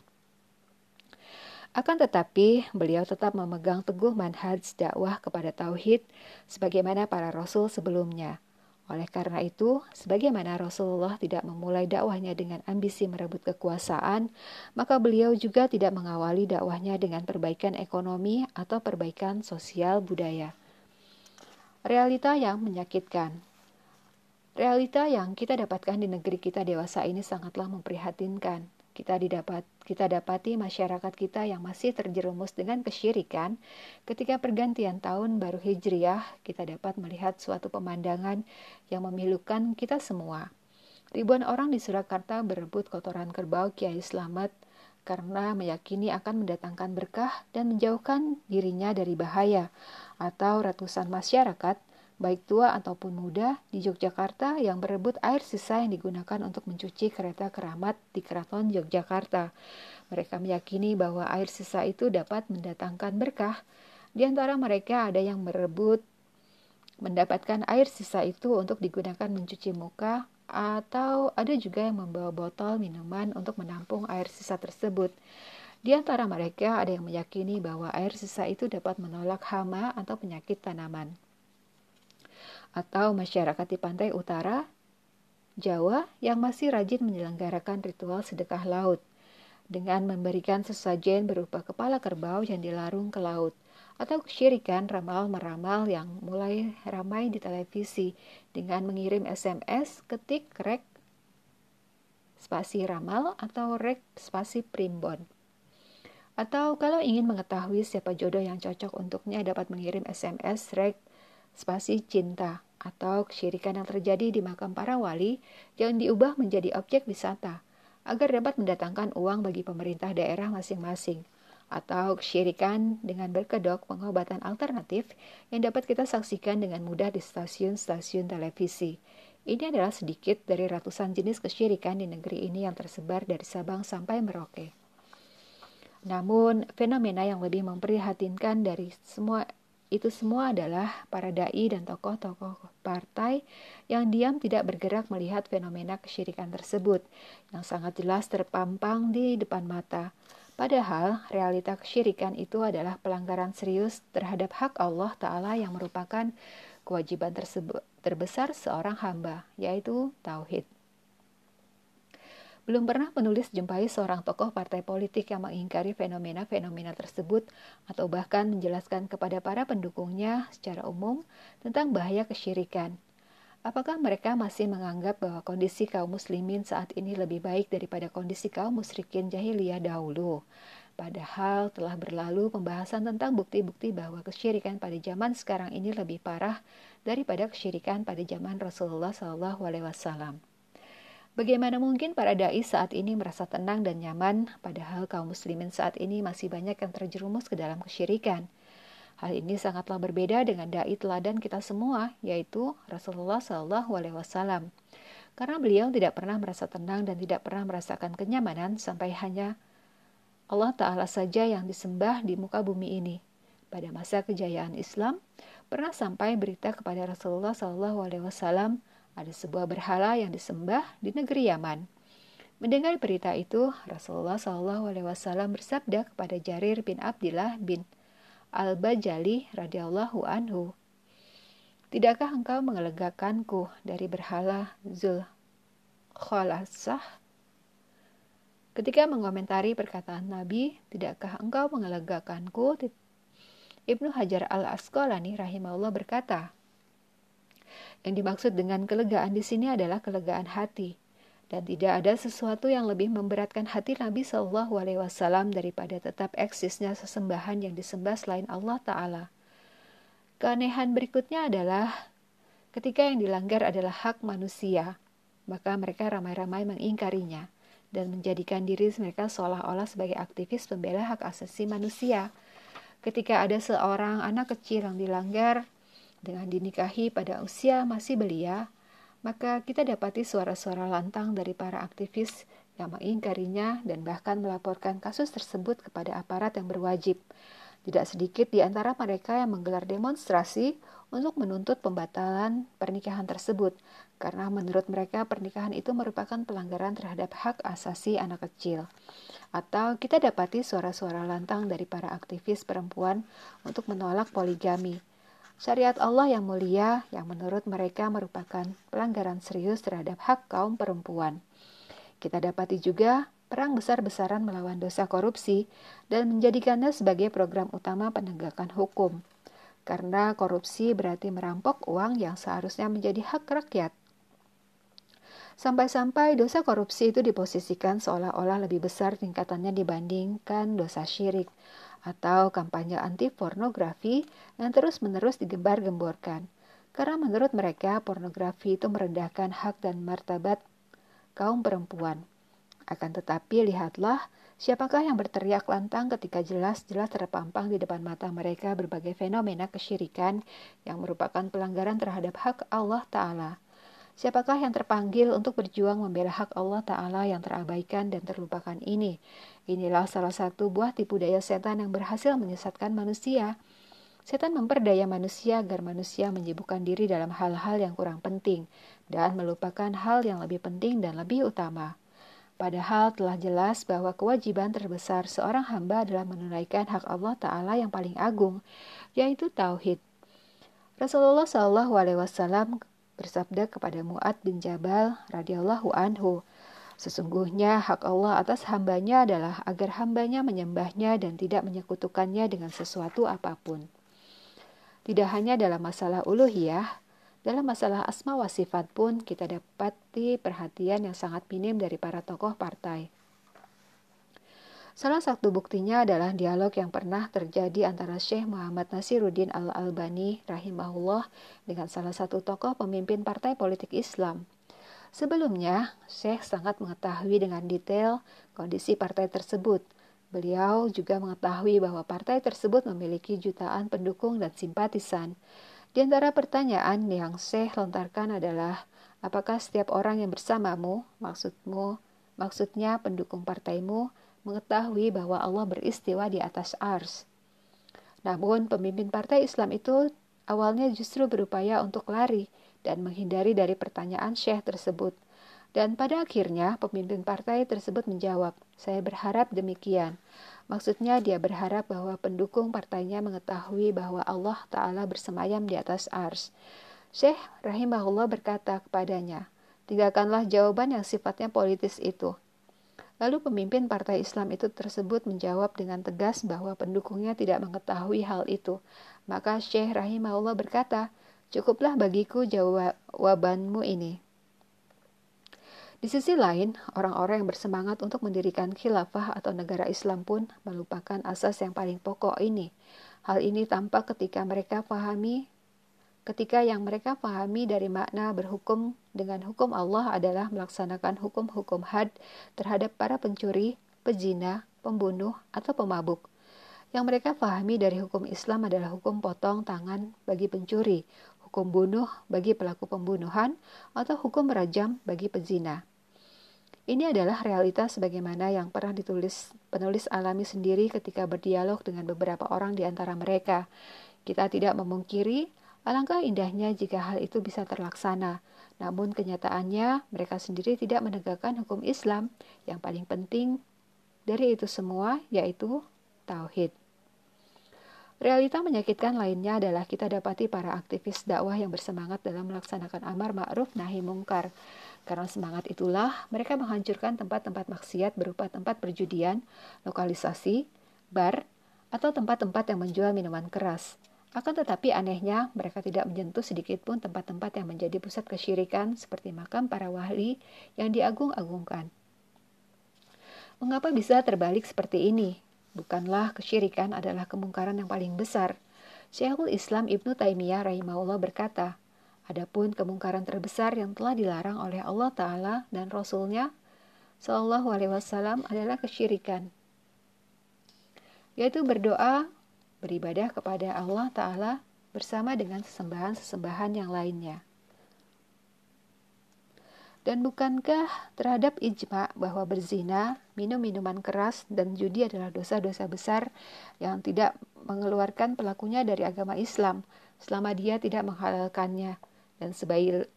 Akan tetapi, beliau tetap memegang teguh manhaj dakwah kepada tauhid sebagaimana para rasul sebelumnya. Oleh karena itu, sebagaimana Rasulullah tidak memulai dakwahnya dengan ambisi merebut kekuasaan, maka beliau juga tidak mengawali dakwahnya dengan perbaikan ekonomi atau perbaikan sosial budaya. Realita yang menyakitkan. Realita yang kita dapatkan di negeri kita dewasa ini sangatlah memprihatinkan kita didapat kita dapati masyarakat kita yang masih terjerumus dengan kesyirikan ketika pergantian tahun baru Hijriah kita dapat melihat suatu pemandangan yang memilukan kita semua. Ribuan orang di Surakarta berebut kotoran kerbau Kiai Slamet karena meyakini akan mendatangkan berkah dan menjauhkan dirinya dari bahaya atau ratusan masyarakat baik tua ataupun muda di Yogyakarta yang berebut air sisa yang digunakan untuk mencuci kereta keramat di Keraton Yogyakarta. Mereka meyakini bahwa air sisa itu dapat mendatangkan berkah. Di antara mereka ada yang berebut mendapatkan air sisa itu untuk digunakan mencuci muka, atau ada juga yang membawa botol minuman untuk menampung air sisa tersebut. Di antara mereka ada yang meyakini bahwa air sisa itu dapat menolak hama atau penyakit tanaman atau masyarakat di pantai utara Jawa yang masih rajin menyelenggarakan ritual sedekah laut dengan memberikan sesajen berupa kepala kerbau yang dilarung ke laut atau kesyirikan ramal meramal yang mulai ramai di televisi dengan mengirim SMS ketik rek spasi ramal atau rek spasi primbon. Atau kalau ingin mengetahui siapa jodoh yang cocok untuknya dapat mengirim SMS rek spasi cinta atau kesyirikan yang terjadi di makam para wali yang diubah menjadi objek wisata agar dapat mendatangkan uang bagi pemerintah daerah masing-masing atau kesyirikan dengan berkedok pengobatan alternatif yang dapat kita saksikan dengan mudah di stasiun-stasiun televisi. Ini adalah sedikit dari ratusan jenis kesyirikan di negeri ini yang tersebar dari Sabang sampai Merauke. Namun, fenomena yang lebih memprihatinkan dari semua itu semua adalah para dai dan tokoh-tokoh partai yang diam tidak bergerak melihat fenomena kesyirikan tersebut yang sangat jelas terpampang di depan mata. Padahal realita kesyirikan itu adalah pelanggaran serius terhadap hak Allah Ta'ala yang merupakan kewajiban tersebut terbesar seorang hamba, yaitu tauhid. Belum pernah penulis jumpai seorang tokoh partai politik yang mengingkari fenomena-fenomena tersebut atau bahkan menjelaskan kepada para pendukungnya secara umum tentang bahaya kesyirikan. Apakah mereka masih menganggap bahwa kondisi kaum muslimin saat ini lebih baik daripada kondisi kaum musyrikin jahiliyah dahulu? Padahal telah berlalu pembahasan tentang bukti-bukti bahwa kesyirikan pada zaman sekarang ini lebih parah daripada kesyirikan pada zaman Rasulullah SAW. Bagaimana mungkin para dai saat ini merasa tenang dan nyaman, padahal kaum muslimin saat ini masih banyak yang terjerumus ke dalam kesyirikan. Hal ini sangatlah berbeda dengan dai teladan kita semua, yaitu Rasulullah Wasallam. Karena beliau tidak pernah merasa tenang dan tidak pernah merasakan kenyamanan sampai hanya Allah Ta'ala saja yang disembah di muka bumi ini. Pada masa kejayaan Islam, pernah sampai berita kepada Rasulullah Wasallam ada sebuah berhala yang disembah di negeri Yaman. Mendengar berita itu, Rasulullah Shallallahu Alaihi Wasallam bersabda kepada Jarir bin Abdullah bin Al-Bajali radhiyallahu anhu, Tidakkah engkau mengelegakanku dari berhala Zul Khalasah? Ketika mengomentari perkataan Nabi, tidakkah engkau mengelegakanku? Ibnu Hajar al-Asqalani rahimahullah berkata, yang dimaksud dengan kelegaan di sini adalah kelegaan hati. Dan tidak ada sesuatu yang lebih memberatkan hati Nabi Shallallahu Alaihi Wasallam daripada tetap eksisnya sesembahan yang disembah selain Allah Taala. Keanehan berikutnya adalah ketika yang dilanggar adalah hak manusia, maka mereka ramai-ramai mengingkarinya dan menjadikan diri mereka seolah-olah sebagai aktivis pembela hak asasi manusia. Ketika ada seorang anak kecil yang dilanggar, dengan dinikahi pada usia masih belia, maka kita dapati suara-suara lantang dari para aktivis yang mengingkarinya dan bahkan melaporkan kasus tersebut kepada aparat yang berwajib. Tidak sedikit di antara mereka yang menggelar demonstrasi untuk menuntut pembatalan pernikahan tersebut, karena menurut mereka pernikahan itu merupakan pelanggaran terhadap hak asasi anak kecil. Atau kita dapati suara-suara lantang dari para aktivis perempuan untuk menolak poligami Syariat Allah yang mulia yang menurut mereka merupakan pelanggaran serius terhadap hak kaum perempuan. Kita dapati juga perang besar-besaran melawan dosa korupsi dan menjadikannya sebagai program utama penegakan hukum. Karena korupsi berarti merampok uang yang seharusnya menjadi hak rakyat. Sampai-sampai dosa korupsi itu diposisikan seolah-olah lebih besar tingkatannya dibandingkan dosa syirik atau kampanye anti pornografi yang terus-menerus digembar-gemborkan. Karena menurut mereka pornografi itu merendahkan hak dan martabat kaum perempuan. Akan tetapi lihatlah, siapakah yang berteriak lantang ketika jelas-jelas terpampang di depan mata mereka berbagai fenomena kesyirikan yang merupakan pelanggaran terhadap hak Allah Ta'ala. Siapakah yang terpanggil untuk berjuang membela hak Allah Ta'ala yang terabaikan dan terlupakan ini? Inilah salah satu buah tipu daya setan yang berhasil menyesatkan manusia. Setan memperdaya manusia agar manusia menyibukkan diri dalam hal-hal yang kurang penting dan melupakan hal yang lebih penting dan lebih utama. Padahal telah jelas bahwa kewajiban terbesar seorang hamba adalah menunaikan hak Allah Ta'ala yang paling agung, yaitu Tauhid. Rasulullah Wasallam bersabda kepada Mu'ad bin Jabal radhiyallahu anhu, Sesungguhnya hak Allah atas hambanya adalah agar hambanya menyembahnya dan tidak menyekutukannya dengan sesuatu apa pun. Tidak hanya dalam masalah uluhiyah, dalam masalah asma wa sifat pun kita dapati perhatian yang sangat minim dari para tokoh partai. Salah satu buktinya adalah dialog yang pernah terjadi antara Syekh Muhammad Nasiruddin Al-Albani rahimahullah dengan salah satu tokoh pemimpin partai politik Islam. Sebelumnya, Syekh sangat mengetahui dengan detail kondisi partai tersebut. Beliau juga mengetahui bahwa partai tersebut memiliki jutaan pendukung dan simpatisan. Di antara pertanyaan yang Syekh lontarkan adalah, apakah setiap orang yang bersamamu, maksudmu, maksudnya pendukung partaimu, mengetahui bahwa Allah beristiwa di atas ars? Namun, pemimpin partai Islam itu awalnya justru berupaya untuk lari dan menghindari dari pertanyaan Syekh tersebut. Dan pada akhirnya, pemimpin partai tersebut menjawab, "Saya berharap demikian." Maksudnya dia berharap bahwa pendukung partainya mengetahui bahwa Allah Ta'ala bersemayam di atas ars. Syekh rahimahullah berkata kepadanya, tinggalkanlah jawaban yang sifatnya politis itu. Lalu pemimpin partai Islam itu tersebut menjawab dengan tegas bahwa pendukungnya tidak mengetahui hal itu. Maka Syekh rahimahullah berkata, cukuplah bagiku jawabanmu ini. Di sisi lain, orang-orang yang bersemangat untuk mendirikan khilafah atau negara Islam pun melupakan asas yang paling pokok ini. Hal ini tampak ketika mereka pahami ketika yang mereka pahami dari makna berhukum dengan hukum Allah adalah melaksanakan hukum-hukum had terhadap para pencuri, pezina, pembunuh, atau pemabuk. Yang mereka pahami dari hukum Islam adalah hukum potong tangan bagi pencuri, hukum bunuh bagi pelaku pembunuhan, atau hukum rajam bagi pezina. Ini adalah realitas sebagaimana yang pernah ditulis penulis alami sendiri ketika berdialog dengan beberapa orang di antara mereka. Kita tidak memungkiri alangkah indahnya jika hal itu bisa terlaksana. Namun kenyataannya mereka sendiri tidak menegakkan hukum Islam yang paling penting dari itu semua yaitu tauhid. Realita menyakitkan lainnya adalah kita dapati para aktivis dakwah yang bersemangat dalam melaksanakan amar ma'ruf nahi mungkar. Karena semangat itulah mereka menghancurkan tempat-tempat maksiat berupa tempat perjudian, lokalisasi, bar, atau tempat-tempat yang menjual minuman keras. Akan tetapi anehnya, mereka tidak menyentuh sedikit pun tempat-tempat yang menjadi pusat kesyirikan seperti makam para wali yang diagung-agungkan. Mengapa bisa terbalik seperti ini? Bukanlah kesyirikan adalah kemungkaran yang paling besar. Syekhul Islam Ibnu Taimiyah rahimahullah berkata, Adapun kemungkaran terbesar yang telah dilarang oleh Allah Ta'ala dan Rasulnya Sallallahu Alaihi Wasallam adalah kesyirikan, yaitu berdoa, beribadah kepada Allah Ta'ala bersama dengan sesembahan-sesembahan yang lainnya. Dan bukankah terhadap ijma bahwa berzina, minum minuman keras, dan judi adalah dosa-dosa besar yang tidak mengeluarkan pelakunya dari agama Islam selama dia tidak menghalalkannya? Dan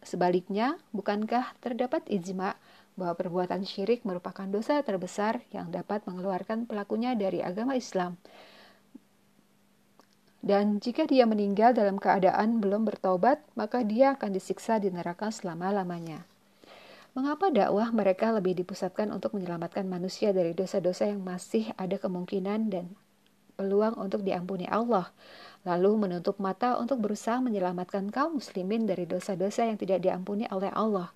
sebaliknya, bukankah terdapat ijma bahwa perbuatan syirik merupakan dosa terbesar yang dapat mengeluarkan pelakunya dari agama Islam? Dan jika dia meninggal dalam keadaan belum bertobat, maka dia akan disiksa di neraka selama-lamanya. Mengapa dakwah mereka lebih dipusatkan untuk menyelamatkan manusia dari dosa-dosa yang masih ada kemungkinan dan peluang untuk diampuni Allah, lalu menutup mata untuk berusaha menyelamatkan kaum muslimin dari dosa-dosa yang tidak diampuni oleh Allah?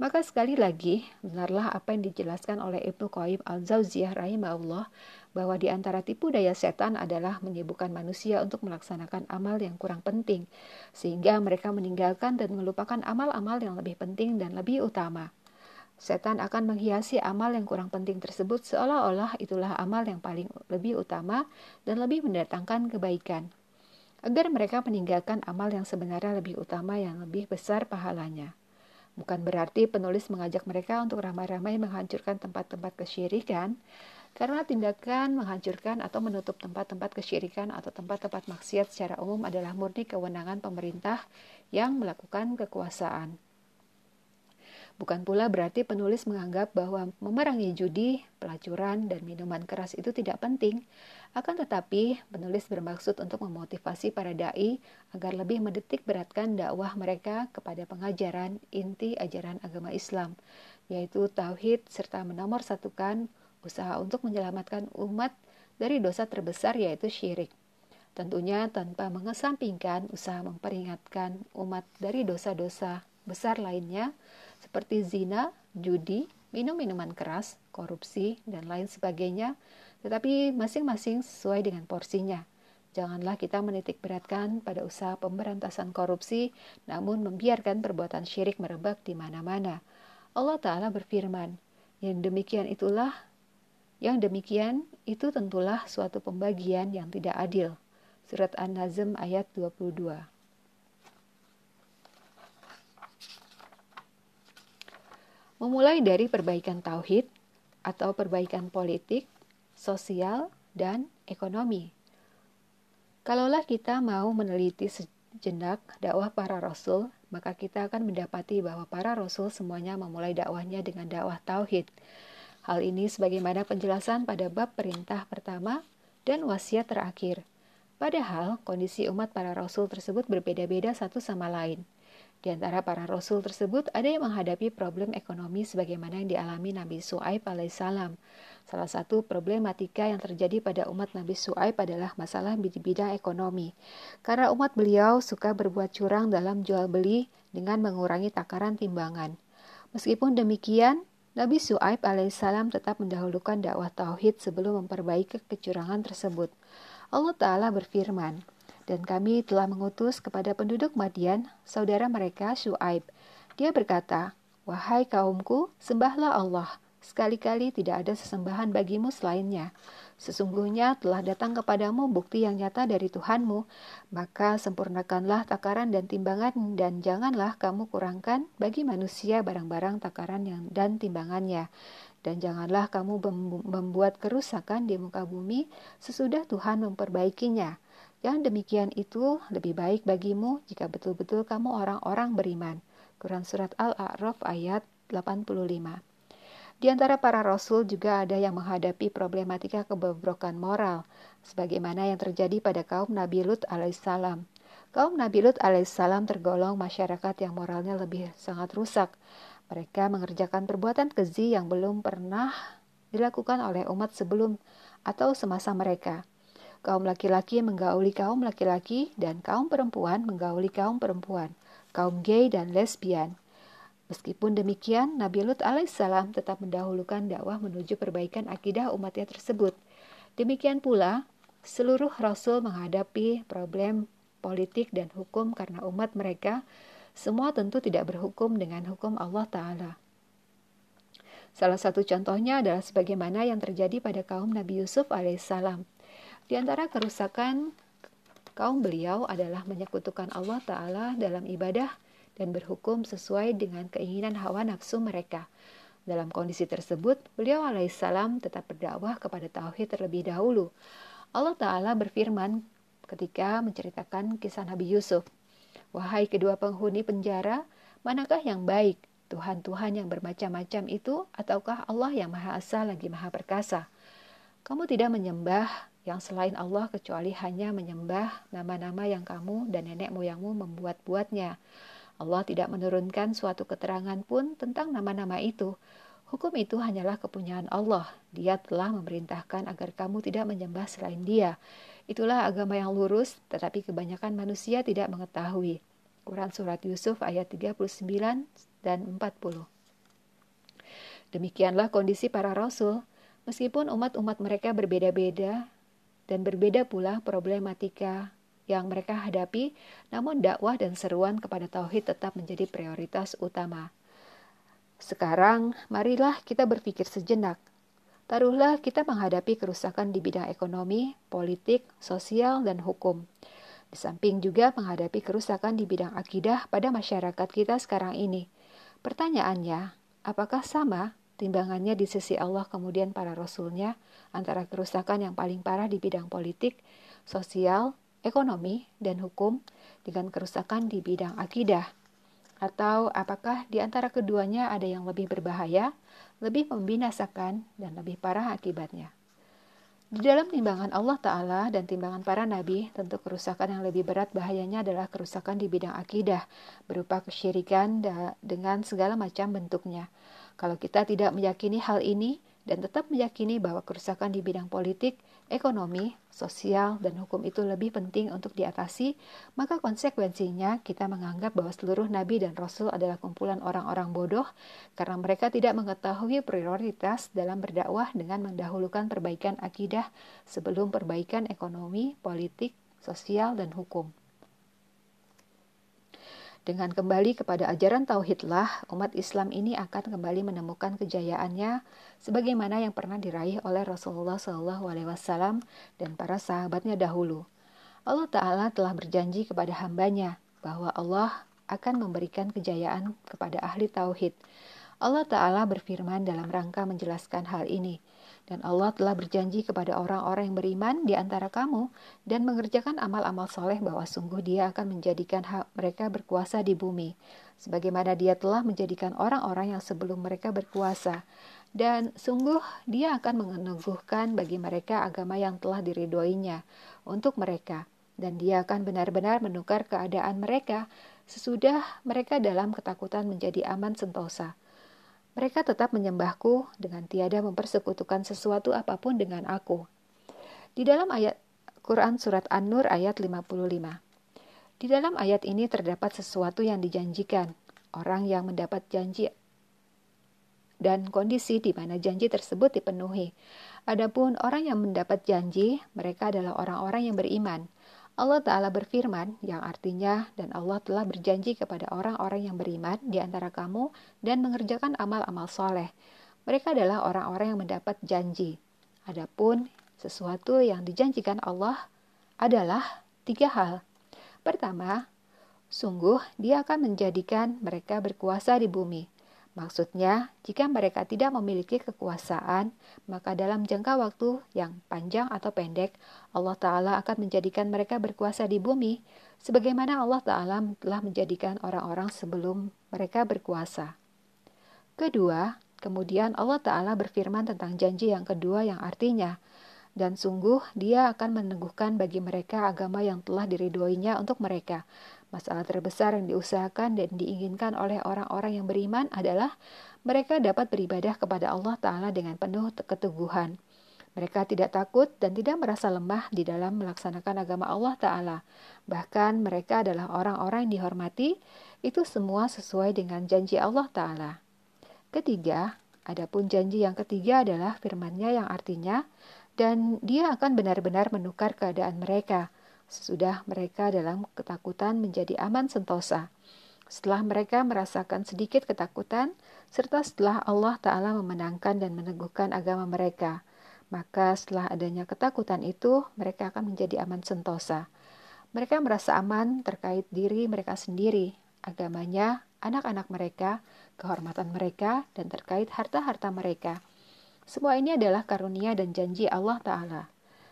Maka sekali lagi, benarlah apa yang dijelaskan oleh Ibnu Qayyim al-Zauziyah rahimahullah bahwa di antara tipu daya setan adalah menyibukkan manusia untuk melaksanakan amal yang kurang penting, sehingga mereka meninggalkan dan melupakan amal-amal yang lebih penting dan lebih utama. Setan akan menghiasi amal yang kurang penting tersebut seolah-olah itulah amal yang paling lebih utama dan lebih mendatangkan kebaikan. Agar mereka meninggalkan amal yang sebenarnya lebih utama yang lebih besar pahalanya. Bukan berarti penulis mengajak mereka untuk ramai-ramai menghancurkan tempat-tempat kesyirikan, karena tindakan menghancurkan atau menutup tempat-tempat kesyirikan atau tempat-tempat maksiat secara umum adalah murni kewenangan pemerintah yang melakukan kekuasaan. Bukan pula berarti penulis menganggap bahwa memerangi judi, pelacuran, dan minuman keras itu tidak penting. Akan tetapi, penulis bermaksud untuk memotivasi para dai agar lebih mendetik beratkan dakwah mereka kepada pengajaran inti ajaran agama Islam, yaitu tauhid serta menomor satukan usaha untuk menyelamatkan umat dari dosa terbesar yaitu syirik. Tentunya tanpa mengesampingkan usaha memperingatkan umat dari dosa-dosa besar lainnya, seperti zina, judi, minum minuman keras, korupsi, dan lain sebagainya, tetapi masing-masing sesuai dengan porsinya. Janganlah kita menitik beratkan pada usaha pemberantasan korupsi, namun membiarkan perbuatan syirik merebak di mana-mana. Allah Ta'ala berfirman, yang demikian itulah, yang demikian itu tentulah suatu pembagian yang tidak adil. Surat An-Nazm ayat 22. memulai dari perbaikan tauhid atau perbaikan politik, sosial, dan ekonomi. Kalaulah kita mau meneliti sejenak dakwah para rasul, maka kita akan mendapati bahwa para rasul semuanya memulai dakwahnya dengan dakwah tauhid. Hal ini sebagaimana penjelasan pada bab perintah pertama dan wasiat terakhir. Padahal kondisi umat para rasul tersebut berbeda-beda satu sama lain. Di antara para rasul tersebut ada yang menghadapi problem ekonomi sebagaimana yang dialami Nabi Su'aib alaihissalam. Salah satu problematika yang terjadi pada umat Nabi Su'aib adalah masalah di bidang ekonomi. Karena umat beliau suka berbuat curang dalam jual beli dengan mengurangi takaran timbangan. Meskipun demikian, Nabi Su'aib alaihissalam tetap mendahulukan dakwah tauhid sebelum memperbaiki kecurangan tersebut. Allah Ta'ala berfirman, dan kami telah mengutus kepada penduduk Madian, saudara mereka Shu'aib. Dia berkata, Wahai kaumku, sembahlah Allah. Sekali-kali tidak ada sesembahan bagimu selainnya. Sesungguhnya telah datang kepadamu bukti yang nyata dari Tuhanmu, maka sempurnakanlah takaran dan timbangan dan janganlah kamu kurangkan bagi manusia barang-barang takaran yang dan timbangannya. Dan janganlah kamu membuat kerusakan di muka bumi sesudah Tuhan memperbaikinya. Yang demikian itu lebih baik bagimu jika betul-betul kamu orang-orang beriman. Quran Surat Al-A'raf ayat 85 Di antara para rasul juga ada yang menghadapi problematika kebobrokan moral, sebagaimana yang terjadi pada kaum Nabi Lut alaihissalam. Kaum Nabi Lut alaihissalam tergolong masyarakat yang moralnya lebih sangat rusak. Mereka mengerjakan perbuatan keji yang belum pernah dilakukan oleh umat sebelum atau semasa mereka. Kaum laki-laki menggauli kaum laki-laki dan kaum perempuan menggauli kaum perempuan, kaum gay dan lesbian. Meskipun demikian, Nabi Lut alaihissalam tetap mendahulukan dakwah menuju perbaikan akidah umatnya tersebut. Demikian pula, seluruh rasul menghadapi problem politik dan hukum karena umat mereka semua tentu tidak berhukum dengan hukum Allah Ta'ala. Salah satu contohnya adalah sebagaimana yang terjadi pada kaum Nabi Yusuf alaihissalam. Di antara kerusakan kaum beliau adalah menyekutukan Allah Ta'ala dalam ibadah dan berhukum sesuai dengan keinginan hawa nafsu mereka. Dalam kondisi tersebut, beliau alaihissalam tetap berdakwah kepada tauhid terlebih dahulu. Allah Ta'ala berfirman ketika menceritakan kisah Nabi Yusuf. Wahai kedua penghuni penjara, manakah yang baik? Tuhan-Tuhan yang bermacam-macam itu ataukah Allah yang Maha Esa lagi Maha Perkasa? Kamu tidak menyembah yang selain Allah kecuali hanya menyembah nama-nama yang kamu dan nenek moyangmu membuat-buatnya. Allah tidak menurunkan suatu keterangan pun tentang nama-nama itu. Hukum itu hanyalah kepunyaan Allah. Dia telah memerintahkan agar kamu tidak menyembah selain Dia. Itulah agama yang lurus, tetapi kebanyakan manusia tidak mengetahui. Quran Surat Yusuf ayat 39 dan 40. Demikianlah kondisi para rasul. Meskipun umat-umat mereka berbeda-beda, dan berbeda pula problematika yang mereka hadapi, namun dakwah dan seruan kepada tauhid tetap menjadi prioritas utama. Sekarang, marilah kita berpikir sejenak. Taruhlah kita menghadapi kerusakan di bidang ekonomi, politik, sosial, dan hukum. Di samping juga menghadapi kerusakan di bidang akidah pada masyarakat kita sekarang ini. Pertanyaannya, apakah sama timbangannya di sisi Allah kemudian para rasulnya antara kerusakan yang paling parah di bidang politik, sosial, ekonomi, dan hukum dengan kerusakan di bidang akidah? Atau apakah di antara keduanya ada yang lebih berbahaya, lebih membinasakan, dan lebih parah akibatnya? Di dalam timbangan Allah Ta'ala dan timbangan para nabi, tentu kerusakan yang lebih berat bahayanya adalah kerusakan di bidang akidah, berupa kesyirikan dengan segala macam bentuknya. Kalau kita tidak meyakini hal ini, dan tetap meyakini bahwa kerusakan di bidang politik, ekonomi, sosial, dan hukum itu lebih penting untuk diatasi, maka konsekuensinya kita menganggap bahwa seluruh nabi dan rasul adalah kumpulan orang-orang bodoh karena mereka tidak mengetahui prioritas dalam berdakwah dengan mendahulukan perbaikan akidah sebelum perbaikan ekonomi, politik, sosial, dan hukum. Dengan kembali kepada ajaran tauhidlah, umat Islam ini akan kembali menemukan kejayaannya sebagaimana yang pernah diraih oleh Rasulullah SAW dan para sahabatnya dahulu. Allah Ta'ala telah berjanji kepada hambanya bahwa Allah akan memberikan kejayaan kepada ahli tauhid. Allah Ta'ala berfirman dalam rangka menjelaskan hal ini. Dan Allah telah berjanji kepada orang-orang yang beriman di antara kamu dan mengerjakan amal-amal soleh bahwa sungguh dia akan menjadikan mereka berkuasa di bumi. Sebagaimana dia telah menjadikan orang-orang yang sebelum mereka berkuasa. Dan sungguh dia akan meneguhkan bagi mereka agama yang telah diridoinya untuk mereka. Dan dia akan benar-benar menukar keadaan mereka sesudah mereka dalam ketakutan menjadi aman sentosa. Mereka tetap menyembahku dengan tiada mempersekutukan sesuatu apa pun dengan aku. Di dalam ayat Quran Surat An-Nur ayat 55. Di dalam ayat ini terdapat sesuatu yang dijanjikan. Orang yang mendapat janji dan kondisi di mana janji tersebut dipenuhi. Adapun orang yang mendapat janji, mereka adalah orang-orang yang beriman. Allah Ta'ala berfirman yang artinya dan Allah telah berjanji kepada orang-orang yang beriman di antara kamu dan mengerjakan amal-amal soleh. Mereka adalah orang-orang yang mendapat janji. Adapun sesuatu yang dijanjikan Allah adalah tiga hal. Pertama, sungguh dia akan menjadikan mereka berkuasa di bumi. Maksudnya, jika mereka tidak memiliki kekuasaan, maka dalam jangka waktu yang panjang atau pendek, Allah Ta'ala akan menjadikan mereka berkuasa di bumi, sebagaimana Allah Ta'ala telah menjadikan orang-orang sebelum mereka berkuasa. Kedua, kemudian Allah Ta'ala berfirman tentang janji yang kedua yang artinya, dan sungguh dia akan meneguhkan bagi mereka agama yang telah diridoinya untuk mereka, Masalah terbesar yang diusahakan dan diinginkan oleh orang-orang yang beriman adalah mereka dapat beribadah kepada Allah Ta'ala dengan penuh keteguhan. Mereka tidak takut dan tidak merasa lemah di dalam melaksanakan agama Allah Ta'ala. Bahkan mereka adalah orang-orang yang dihormati, itu semua sesuai dengan janji Allah Ta'ala. Ketiga, adapun janji yang ketiga adalah firmannya yang artinya, dan dia akan benar-benar menukar keadaan mereka – sesudah mereka dalam ketakutan menjadi aman sentosa. Setelah mereka merasakan sedikit ketakutan, serta setelah Allah Ta'ala memenangkan dan meneguhkan agama mereka, maka setelah adanya ketakutan itu, mereka akan menjadi aman sentosa. Mereka merasa aman terkait diri mereka sendiri, agamanya, anak-anak mereka, kehormatan mereka, dan terkait harta-harta mereka. Semua ini adalah karunia dan janji Allah Ta'ala.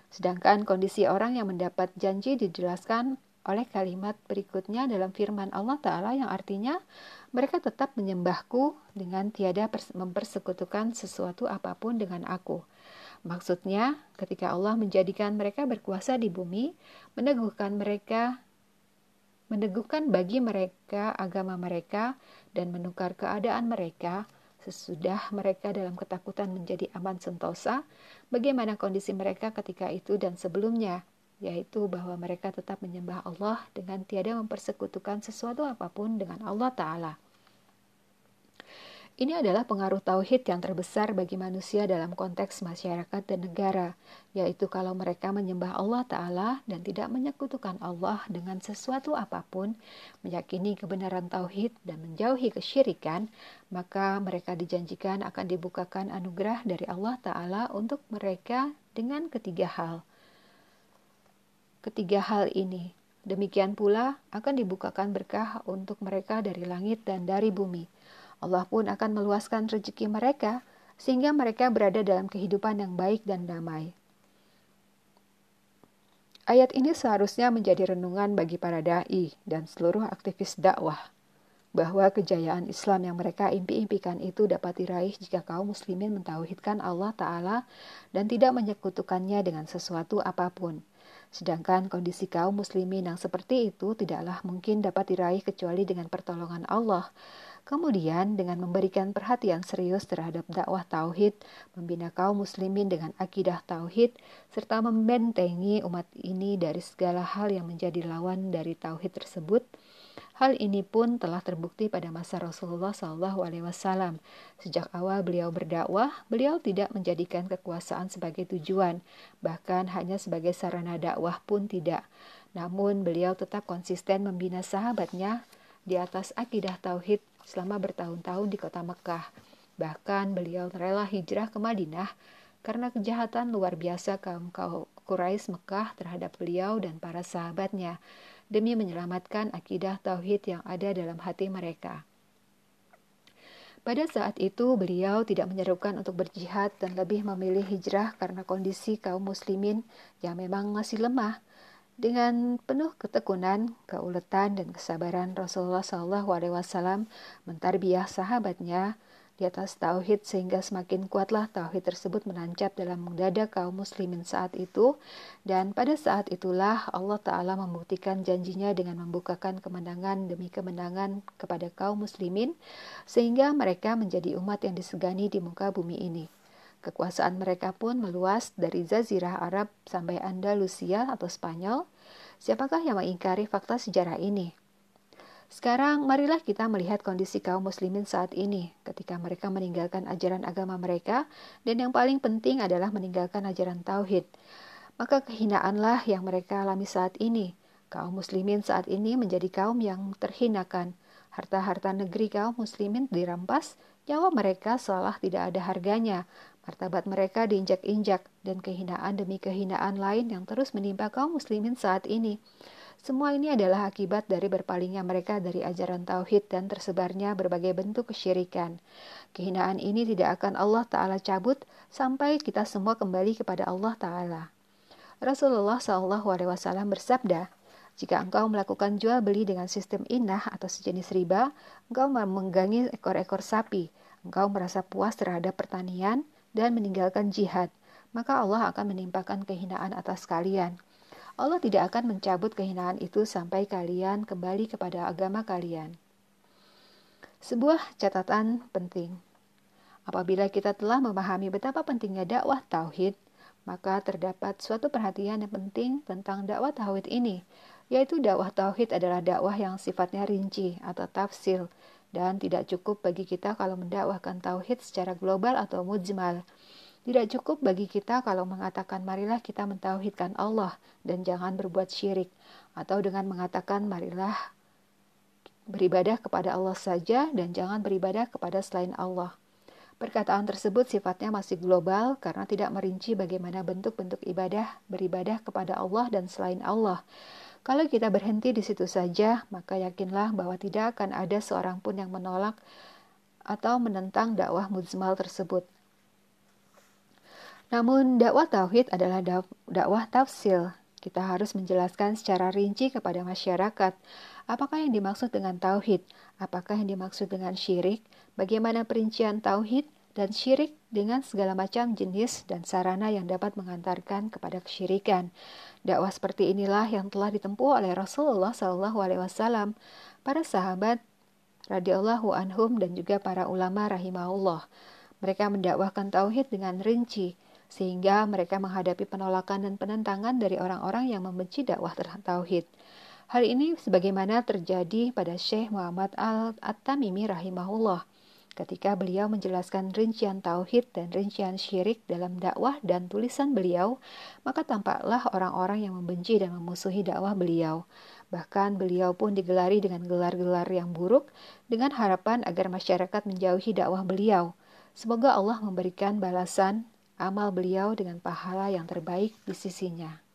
Sedangkan kondisi orang yang mendapat janji dijelaskan oleh kalimat berikutnya dalam firman Allah Ta'ala yang artinya mereka tetap menyembahku dengan tiada mempersekutukan sesuatu apa pun dengan aku. Maksudnya, ketika Allah menjadikan mereka berkuasa di bumi, meneguhkan mereka, meneguhkan bagi mereka agama mereka, dan menukar keadaan mereka, sesudah mereka dalam ketakutan menjadi aman sentosa, bagaimana kondisi mereka ketika itu dan sebelumnya, yaitu bahwa mereka tetap menyembah Allah dengan tiada mempersekutukan sesuatu apa pun dengan Allah Ta'ala. Ini adalah pengaruh tauhid yang terbesar bagi manusia dalam konteks masyarakat dan negara, yaitu kalau mereka menyembah Allah Ta'ala dan tidak menyekutukan Allah dengan sesuatu apa pun, meyakini kebenaran tauhid dan menjauhi kesyirikan, maka mereka dijanjikan akan dibukakan anugerah dari Allah Ta'ala untuk mereka dengan ketiga hal. Ketiga hal ini, demikian pula akan dibukakan berkah untuk mereka dari langit dan dari bumi Allah pun akan meluaskan rezeki mereka sehingga mereka berada dalam kehidupan yang baik dan damai. Ayat ini seharusnya menjadi renungan bagi para dai dan seluruh aktivis dakwah bahwa kejayaan Islam yang mereka impi-impikan itu dapat diraih jika kaum muslimin mentauhidkan Allah Ta'ala dan tidak menyekutukannya dengan sesuatu apa pun. Sedangkan kondisi kaum muslimin yang seperti itu tidaklah mungkin dapat diraih kecuali dengan pertolongan Allah. Kemudian dengan memberikan perhatian serius terhadap dakwah tauhid, membina kaum muslimin dengan akidah tauhid, serta membentengi umat ini dari segala hal yang menjadi lawan dari tauhid tersebut, Hal ini pun telah terbukti pada masa Rasulullah SAW. Sejak awal beliau berdakwah, beliau tidak menjadikan kekuasaan sebagai tujuan, bahkan hanya sebagai sarana dakwah pun tidak. Namun beliau tetap konsisten membina sahabatnya di atas akidah tauhid selama bertahun-tahun di kota Mekah. Bahkan beliau rela hijrah ke Madinah karena kejahatan luar biasa kaum Quraisy Mekah terhadap beliau dan para sahabatnya demi menyelamatkan akidah tauhid yang ada dalam hati mereka. Pada saat itu, beliau tidak menyerukan untuk berjihad dan lebih memilih hijrah karena kondisi kaum muslimin yang memang masih lemah. Dengan penuh ketekunan, keuletan, dan kesabaran Rasulullah SAW mentarbiah sahabatnya di atas tauhid sehingga semakin kuatlah tauhid tersebut menancap dalam dada kaum muslimin saat itu dan pada saat itulah Allah Ta'ala membuktikan janjinya dengan membukakan kemenangan demi kemenangan kepada kaum muslimin sehingga mereka menjadi umat yang disegani di muka bumi ini. Kekuasaan mereka pun meluas dari Zazirah Arab sampai Andalusia atau Spanyol. Siapakah yang mengingkari fakta sejarah ini? Sekarang marilah kita melihat kondisi kaum muslimin saat ini ketika mereka meninggalkan ajaran agama mereka dan yang paling penting adalah meninggalkan ajaran tauhid. Maka kehinaanlah yang mereka alami saat ini. Kaum muslimin saat ini menjadi kaum yang terhinakan. Harta-harta negeri kaum muslimin dirampas, nyawa mereka seolah tidak ada harganya. Martabat mereka diinjak-injak dan kehinaan demi kehinaan lain yang terus menimpa kaum muslimin saat ini. Semua ini adalah akibat dari berpalingnya mereka dari ajaran tauhid dan tersebarnya berbagai bentuk kesyirikan. Kehinaan ini tidak akan Allah Ta'ala cabut sampai kita semua kembali kepada Allah Ta'ala. Rasulullah SAW bersabda, jika engkau melakukan jual beli dengan sistem inah atau sejenis riba, engkau menggangi ekor-ekor sapi, engkau merasa puas terhadap pertanian dan meninggalkan jihad, maka Allah akan menimpakan kehinaan atas kalian. Allah tidak akan mencabut kehinaan itu sampai kalian kembali kepada agama kalian. Sebuah catatan penting. Apabila kita telah memahami betapa pentingnya dakwah tauhid, maka terdapat suatu perhatian yang penting tentang dakwah tauhid ini, yaitu dakwah tauhid adalah dakwah yang sifatnya rinci atau tafsil dan tidak cukup bagi kita kalau mendakwahkan tauhid secara global atau mujmal. Tidak cukup bagi kita kalau mengatakan marilah kita mentauhidkan Allah dan jangan berbuat syirik atau dengan mengatakan marilah beribadah kepada Allah saja dan jangan beribadah kepada selain Allah. Perkataan tersebut sifatnya masih global karena tidak merinci bagaimana bentuk-bentuk ibadah beribadah kepada Allah dan selain Allah. Kalau kita berhenti di situ saja, maka yakinlah bahwa tidak akan ada seorang pun yang menolak atau menentang dakwah mujmal tersebut. Namun dakwah tauhid adalah dakwah tafsil. Kita harus menjelaskan secara rinci kepada masyarakat apakah yang dimaksud dengan tauhid, apakah yang dimaksud dengan syirik, bagaimana perincian tauhid dan syirik dengan segala macam jenis dan sarana yang dapat mengantarkan kepada kesyirikan. Dakwah seperti inilah yang telah ditempuh oleh Rasulullah SAW, para sahabat radhiyallahu anhum dan juga para ulama rahimahullah. Mereka mendakwahkan tauhid dengan rinci, sehingga mereka menghadapi penolakan dan penentangan dari orang-orang yang membenci dakwah tauhid. Hal ini sebagaimana terjadi pada Syekh Muhammad Al-At-Tamimi rahimahullah ketika beliau menjelaskan rincian tauhid dan rincian syirik dalam dakwah dan tulisan beliau, maka tampaklah orang-orang yang membenci dan memusuhi dakwah beliau. Bahkan beliau pun digelari dengan gelar-gelar yang buruk dengan harapan agar masyarakat menjauhi dakwah beliau. Semoga Allah memberikan balasan amal beliau dengan pahala yang terbaik di sisinya.